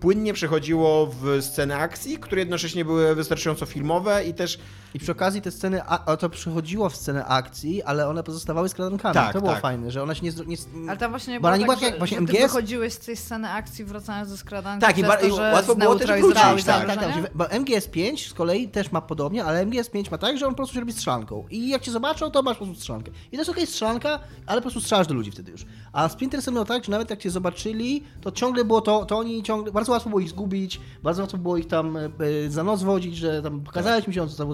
B: płynnie przechodziło w sceny akcji, które jednocześnie były wystarczająco filmowe i też
A: I przy okazji te sceny, a, to przechodziło w scenę akcji, ale one pozostawały skradankami.
B: Tak,
A: to było
B: tak.
A: fajne, że ona się nie... nie
C: Ale tam właśnie
A: Bo ona
C: było
A: nie
C: tak, że,
A: właśnie
C: że ty
A: MGS.
C: wychodziłeś z tej sceny akcji wracając ze skradanki
B: Tak, i bar-
C: to,
B: i
C: że
B: łatwo było też wrócić, tak.
A: tak, tak. Bo MGS5 z kolei też ma podobnie, ale MGS5 ma tak, że on po prostu się robi strzelanką. I jak cię zobaczą, to masz po prostu strzelankę. I to jest okej strzelanka, ale po prostu strzelasz do ludzi wtedy już. A Splinter Cell miał tak, że nawet jak cię zobaczyli, to ciągle było to, to oni ciągle, bardzo łatwo było ich zgubić, bardzo łatwo było ich tam e, e, za nos wodzić, że tam pokazałeś mi się, on tam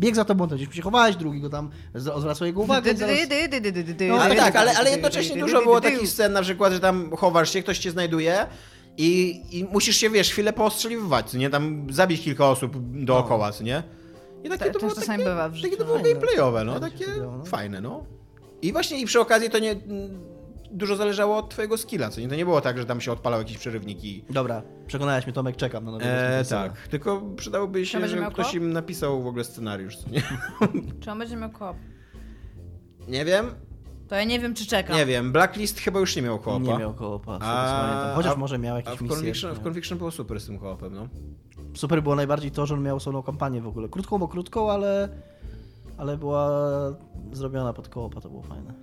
A: bieg za tobą, to gdzieś się chowałeś, drugi go tam z- odwracał jego uwagę. zaraz-
B: No, ale tak, ale, ale jednocześnie dużo było takich scen, na przykład, że tam chowasz się, ktoś cię znajduje i, i musisz się, wiesz, chwilę postrzeliwać, co nie? Tam zabić kilka osób dookoła, co nie? I takie
C: Tak,
B: to było
C: też czasami
B: takie,
C: bywa w
B: takie
C: życiu.
B: to było gameplayowe, no,
A: Fajne
B: takie
A: no.
B: fajne, no. I właśnie i przy okazji to nie mm, dużo zależało od twojego skilla, co nie? To nie było tak, że tam się odpalał jakiś przerywnik i...
A: Dobra, przekonałeś mnie Tomek, czekam na nowe
B: E, tak, tylko przydałoby się, żeby ktoś im napisał w ogóle scenariusz, co nie?
C: Czy on będzie miał koop?
B: Nie wiem,
C: To ja nie wiem, czy czekam.
B: nie wiem. Blacklist chyba już nie miał koopa.
A: Nie miał koopa,
B: A-.
A: Chociaż
B: a-
A: może miał
B: A
A: jakieś
B: w
A: misje.
B: Conviction, w
A: nie.
B: Conviction było super z tym koopem, no.
A: Super było najbardziej to, że on miał osobną kampanię w ogóle. Krótką, bo krótką, ale, ale była zrobiona pod koopa, to było fajne.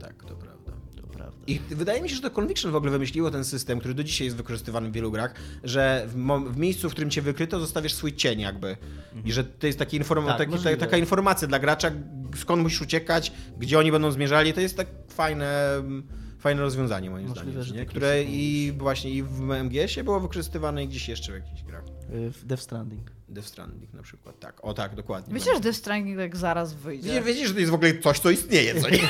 B: Tak, to prawda.
A: To prawda.
B: I wydaje mi się, że to Conviction w ogóle wymyśliło ten system, który do dzisiaj jest wykorzystywany w wielu grach, że w, w miejscu, w którym cię wykryto, zostawiasz swój cień jakby. I że to jest taki inform-
A: Tak,
B: taki, ta, taka informacja dla gracza, skąd musisz uciekać, gdzie oni będą zmierzali. To jest tak fajne, fajne rozwiązanie moim
A: Możliwe,
B: zdaniem,
A: że
B: nie? które i właśnie i w MGS-ie było wykorzystywane i gdzieś jeszcze w jakichś grach.
A: Y, W Death Stranding.
B: Death Stranding na przykład, tak. O tak, dokładnie.
C: Wiecie, że Death Stranding jak zaraz wyjdzie?
B: Wiecie, wiecie, że to jest w ogóle coś, co istnieje, co nie?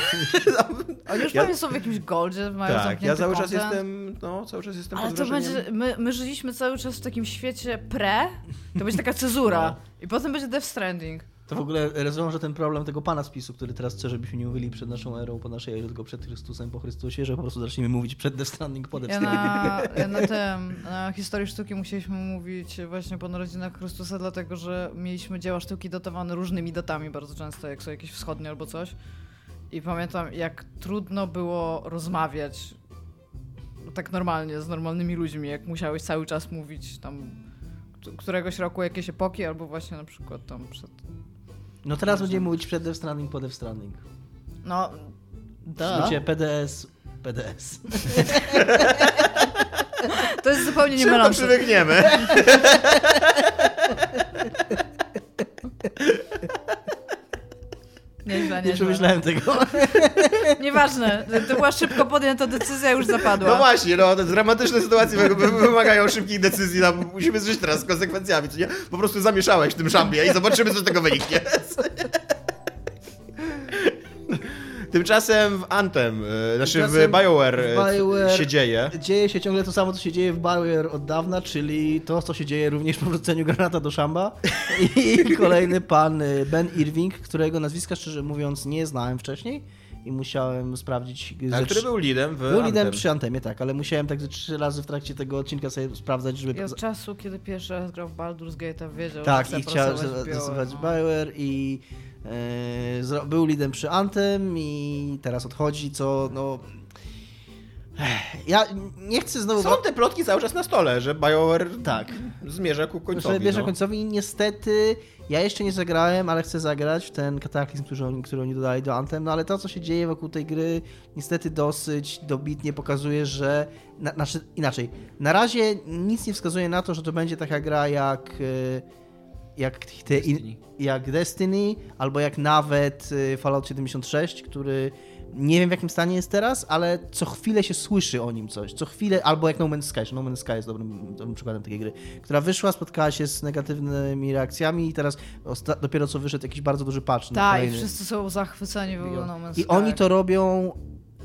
C: Oni już
B: Ja-
C: pewnie są w jakimś goldzie, mają
B: tak, ja cały czas
C: content.
B: jestem, no, cały czas jestem
C: Ale
B: pod
C: to będzie, my, my żyliśmy cały czas w takim świecie pre, to będzie taka cezura.
B: No.
C: I potem będzie Death Stranding.
A: To w ogóle rozwiąże ten problem tego pana z PiSu, który teraz chce, żebyśmy nie mówili przed naszą erą, po naszej erze, tylko przed Chrystusem, po Chrystusie, że po prostu zaczniemy mówić przed Death Stranding, po Death
C: Ja
A: Stranding.
C: na, ja na tym, na historii sztuki musieliśmy mówić właśnie po narodzinach Chrystusa, dlatego że mieliśmy dzieła sztuki datowane różnymi datami bardzo często, jak są jakieś wschodnie albo coś. I pamiętam, jak trudno było rozmawiać tak normalnie, z normalnymi ludźmi, jak musiałeś cały czas mówić tam któregoś roku jakieś epoki, albo właśnie na przykład tam przed...
A: No teraz będziemy mówić przed Death Stranding, po Death Stranding.
C: No,
A: W
C: da.
A: skrócie PDS, PDS.
C: To jest zupełnie nie mylące.
B: przywykniemy?
C: Nieźle,
A: Nie przemyślałem tego.
C: Nieważne, to była szybko podjęta decyzja, już zapadła.
B: No właśnie, no, te dramatyczne sytuacje wy- wy- wymagają szybkich decyzji, no, musimy żyć teraz z konsekwencjami, co nie? Po prostu zamieszałeś w tym szambie i zobaczymy, co z tego wyniknie. Tymczasem w Anthem, e, znaczy w BioWare,
A: w
B: e,
A: BioWare-
B: się dzieje.
A: Dzieje się ciągle to samo, co się dzieje w BioWare od dawna, czyli to, co się dzieje również po wrzuceniu granata do szamba. I kolejny pan y, Ben Irving, którego nazwiska szczerze mówiąc nie znałem wcześniej i musiałem sprawdzić.
B: A
A: ze
B: który
A: trzy-
B: był leadem w
A: Był lidem
B: Anthem.
A: przy Antemie, tak, ale musiałem tak ze trzy razy w trakcie tego odcinka sobie sprawdzać, żeby...
C: I od czasu, kiedy pierwszy raz grał w Baldur's Gate, wiedział,
A: Tak,
C: że
A: i
C: chce
A: chciał
C: w BioWare,
A: zastosować
C: no.
A: BioWare i e, był lidem przy Anthem i teraz odchodzi, co no... Ja nie chcę znowu...
B: Są te plotki cały czas na stole, że BioWare
A: Tak.
B: zmierza ku końcowi.
A: bierze
B: no.
A: końcowi i niestety ja jeszcze nie zagrałem, ale chcę zagrać w ten kataklizm, który oni, który oni dodali do Anthem, no ale to, co się dzieje wokół tej gry, niestety dosyć dobitnie pokazuje, że... Na, znaczy, inaczej, na razie nic nie wskazuje na to, że to będzie taka gra jak... e, Jak, te,
B: Destiny.
A: in, jak Destiny, albo jak nawet y, Fallout 76, który nie wiem w jakim stanie jest teraz, ale co chwilę się słyszy o nim coś. Co chwilę, albo jak No Man's Sky, No Man's Sky jest dobrym, dobrym przykładem takiej gry, która wyszła, spotkała się z negatywnymi reakcjami i teraz dopiero co wyszedł jakiś bardzo duży patch. na
C: Tak, i wszyscy są zachwyceni w ogóle No Man's
A: I
C: Sky.
A: oni to robią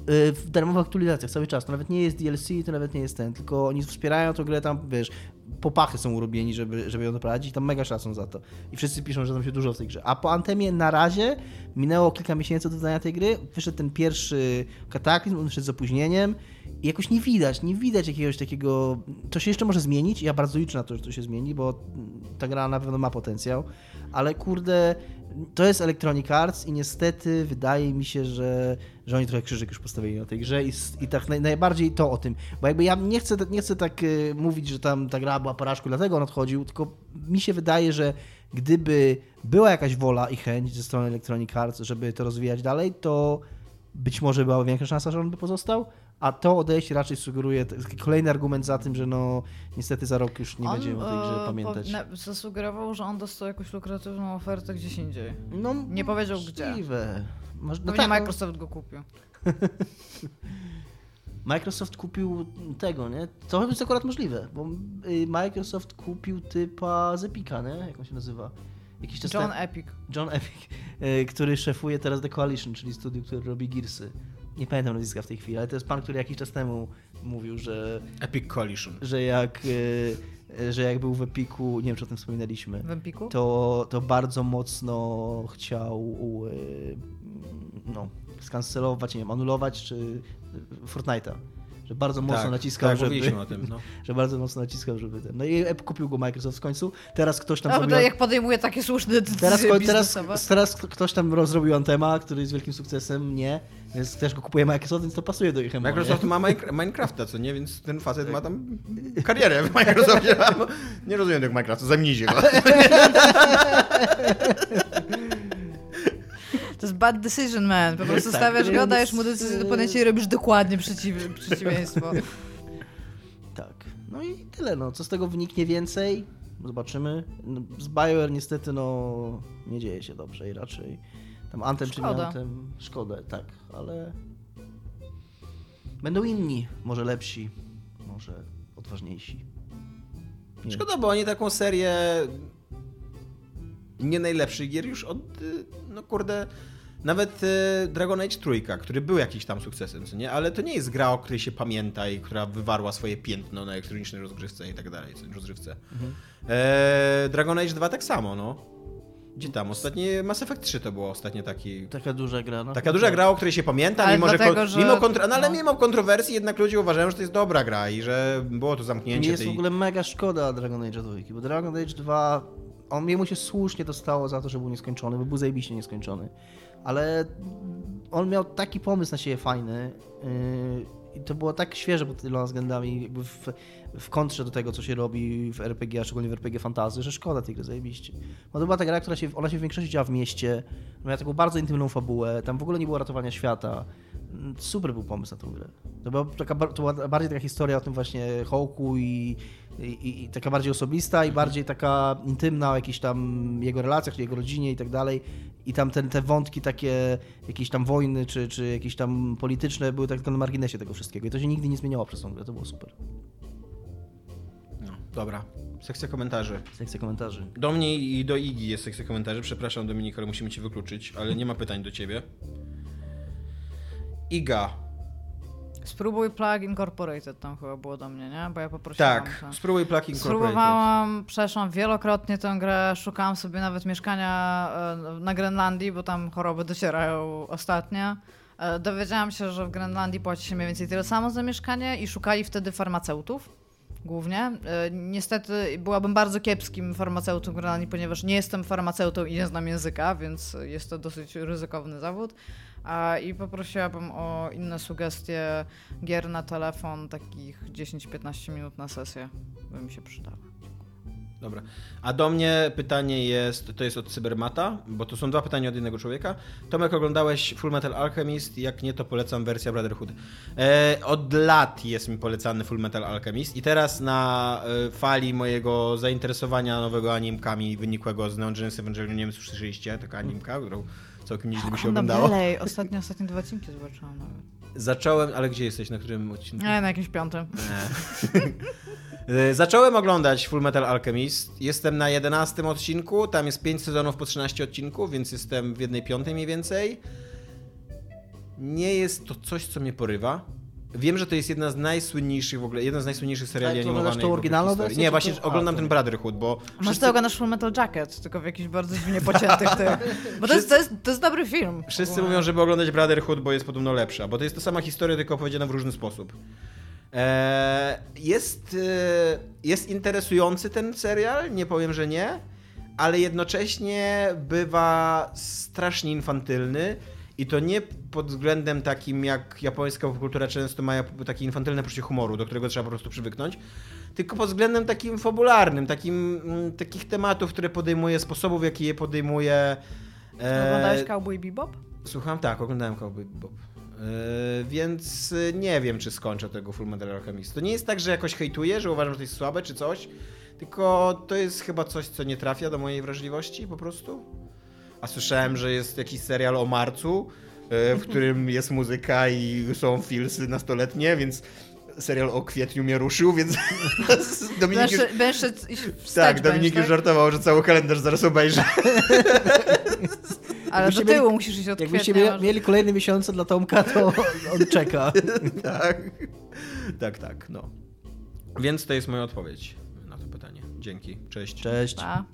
A: w darmowych aktualizacjach cały czas. To nawet nie jest DLC, to nawet nie jest ten, tylko oni wspierają tą grę tam, wiesz, popachy są urobieni, żeby, żeby ją doprowadzić tam mega szacun za to. I wszyscy piszą, że tam się dużo w tej grze. A po Antemie na razie minęło kilka miesięcy od wydania tej gry, wyszedł ten pierwszy kataklizm, on wyszedł z opóźnieniem i jakoś nie widać, nie widać jakiegoś takiego... To się jeszcze może zmienić ja bardzo liczę na to, że to się zmieni, bo ta gra na pewno ma potencjał, ale kurde, to jest Electronic Arts i niestety wydaje mi się, że, że oni trochę krzyżyk już postawili na tej grze i, i tak naj, najbardziej to o tym. Bo jakby ja nie chcę, nie chcę tak y, mówić, że tam ta gra była porażką, dlatego on odchodził, tylko mi się wydaje, że gdyby była jakaś wola i chęć ze strony Electronic Arts, żeby to rozwijać dalej, to być może była większa szansa, że on by pozostał, a to odejście raczej sugeruje kolejny argument za tym, że no niestety za rok już nie
C: on,
A: będziemy o tej grze
C: e,
A: pamiętać.
C: Po, zasugerował, że on dostał jakąś lukratywną ofertę gdzieś indziej.
A: No,
C: Nie powiedział gdzie.
A: możliwe. Może, no
C: Pewnie
A: tak, no-
C: Microsoft go kupił.
A: Microsoft kupił tego, nie? To jest akurat możliwe, bo y, Microsoft kupił typa z Epica, nie? Jak on się nazywa? Jakiś czas
C: John Epic.
A: John Epic, y, który szefuje teraz The Coalition, czyli studiu, które robi Gearsy. Nie pamiętam nazwiska w tej chwili, ale to jest pan, który jakiś czas temu mówił, że,
B: Epic Collision.
A: że jak y, y, że jak był w Epiku, nie wiem czy o tym wspominaliśmy,
C: W Empiku?
A: to, to bardzo mocno chciał y, no, skancelować, nie wiem, anulować, czy Fortnite'a. Że bardzo mocno
B: tak,
A: naciskał,
B: tak,
A: żeby...
B: tym, no.
A: że bardzo mocno naciskał, żeby ten... No i kupił go Microsoft w końcu. Teraz ktoś tam
C: No,
A: zrobił...
C: jak podejmuje takie słuszne decyzje
A: Teraz, teraz, teraz ktoś tam rozrobił Antema, który jest wielkim sukcesem, nie, więc też go kupuje Microsoft, więc to pasuje do ich emo,
B: Microsoft
A: nie?
B: ma Minecra- Minecrafta, co nie? Więc ten facet ma tam karierę w Microsoftie. Nie rozumiem tego Minecrafta, zamienijcie go.
C: To jest bad decision, man. Po prostu
A: Tak,
C: stawiasz go, dajesz mu decyzję do podjęcia i robisz dokładnie przeciw, przeciwieństwo.
A: Tak. No i tyle, no. Co z tego wyniknie więcej? Zobaczymy. No, z BioWare niestety, no, nie dzieje się dobrze i raczej tam Anthem czy nie
C: Szkoda.
A: Anthem, szkoda, tak, ale będą inni, może lepsi, może odważniejsi. Nie.
B: Szkoda, bo oni taką serię nie najlepszych gier już od, y, no kurde, nawet y, Dragon Age Trójka, który był jakiś tam sukcesem, co nie? Ale to nie jest gra, o której się pamięta i która wywarła swoje piętno na elektronicznej rozgrywce i tak dalej, co- rozrywce. E, Dragon Age 2 tak samo, no. Gdzie tam? Ostatnie Mass Effect 3 to było ostatnie taki...
A: Taka duża gra, no.
B: Taka duża gra, o której się pamięta,
C: Ale
B: mimo,
C: dlatego,
B: że,
C: że-
B: mimo, kontro... no, ale
C: no.
B: mimo kontrowersji jednak ludzie uważają, że to jest dobra gra i że było to zamknięcie
A: jest w
B: tej...
A: ogóle mega szkoda Dragon Age 2, bo Dragon Age 2, on jemu się słusznie dostało za to, że był nieskończony, bo był zajebiście nieskończony. Ale on miał taki pomysł na siebie fajny yy, i to było tak świeże pod tyloma względami jakby w, w kontrze do tego, co się robi w RPG, a szczególnie w RPG fantazy, że szkoda tej gry zajebiście. To była ta gra, która się, ona się w większości działa w mieście, miała taką bardzo intymną fabułę, tam w ogóle nie było ratowania świata. Super był pomysł na tą grę. To była, taka, to była bardziej taka historia o tym właśnie Hołku i, i, i taka bardziej osobista i bardziej taka intymna o jakichś tam jego relacjach, jego rodzinie i tak dalej. I tam ten, te wątki takie jakieś tam wojny czy, czy jakieś tam polityczne były tak tylko na marginesie tego wszystkiego. I to się nigdy nie zmieniało przez tą grę, to było super.
B: No, dobra. Sekcja komentarzy.
A: Sekcja komentarzy.
B: Do mnie i do Igi jest sekcja komentarzy. Przepraszam, Dominik, ale musimy cię wykluczyć, ale nie ma pytań do ciebie. Iga.
C: Spróbuj Plug Incorporated tam chyba było do mnie, nie? Bo ja poprosiłam.
B: Tak,
C: to.
B: spróbuj Plug Incorporated.
C: Spróbowałam, przeszłam wielokrotnie tę grę, szukałam sobie nawet mieszkania e, na Grenlandii, bo tam choroby docierają ostatnio. E, Dowiedziałam się, że w Grenlandii płaci się mniej więcej tyle samo za mieszkanie i szukali wtedy farmaceutów głównie. E, Niestety byłabym bardzo kiepskim farmaceutą w Grenlandii, ponieważ nie jestem farmaceutą i nie znam języka, więc jest to dosyć ryzykowny zawód. I poprosiłabym o inne sugestie gier na telefon, takich 10-15 minut na sesję, by mi się przydała.
B: Dobra. A do mnie pytanie jest, to jest od Cybermata, bo to są dwa pytania od jednego człowieka. Tomek, oglądałeś Full Metal Alchemist? Jak nie, to polecam wersja Brotherhood. E, od lat jest mi polecany Full Metal Alchemist i teraz na e, fali mojego zainteresowania nowego animkami wynikłego z Neon Genesis Evangelion, nie wiem, słyszeliście, taka animka, którą całkiem nieźle mi się oglądało.
C: dalej, ostatnio, ostatnie dwa odcinki zobaczyłam nawet.
B: Zacząłem, ale gdzie jesteś, na którym odcinku?
C: Nie, na jakimś piątym.
B: E, Zacząłem oglądać Full Metal Alchemist. Jestem na 11 odcinku. Tam jest 5 sezonów po 13 odcinków, więc jestem w jednej piątej mniej więcej. Nie jest to coś, co mnie porywa. Wiem, że to jest jedna z najsłynniejszych w ogóle, jedna z najsłynniejszych seriali
A: Ale to
B: animowanych. ogóle
A: oryginalną wersję,
B: Nie, właśnie
A: to-
B: oglądam
A: A,
B: ten
A: to-
B: Brotherhood, bo
C: Masz
B: wszyscy,
C: to oglądasz Full Metal Jacket, tylko w jakichś bardzo dziwnie pociętych tych. Bo to jest, to jest, to jest dobry film.
B: wszyscy mówią, żeby oglądać Brotherhood, bo jest podobno lepsza, bo to jest ta sama historia, tylko opowiedziana w różny sposób. Eee, jest, e, jest interesujący ten serial, nie powiem, że nie, ale jednocześnie bywa strasznie infantylny i to nie pod względem takim, jak japońska popkultura często ma takie infantylne poczucie humoru, do którego trzeba po prostu przywyknąć, tylko pod względem takim fabularnym, takim, mm, takich tematów, które podejmuje, sposobów, w jaki je podejmuje. e,
C: Oglądałeś Cowboy Bebop?
B: Słucham, tak, oglądałem Cowboy Bob. Yy, więc yy, nie wiem, czy skończę tego Full Metal Alchemist. To nie jest tak, że jakoś hejtuję, że uważam, że to jest słabe czy coś, tylko to jest chyba coś, co nie trafia do mojej wrażliwości po prostu. A słyszałem, że jest jakiś serial o marcu, yy, w którym jest muzyka i są filsy nastoletnie, więc serial o kwietniu mnie ruszył, więc Dominik już,
C: Będziesz, będziesz iść wstecz,
B: tak, Dominik
C: będziesz,
B: już żartował, że cały kalendarz zaraz obejrzę.
C: Ale
A: Jakbyście
C: do tyłu
A: mieli-
C: musisz iść od
A: Jakbyście
C: kwietnia.
A: mie- mieli kolejne miesiące dla Tomka, to on czeka.
B: tak. Tak, tak, no. Więc to jest moja odpowiedź na to pytanie. Dzięki. Cześć.
A: Cześć.
C: Pa.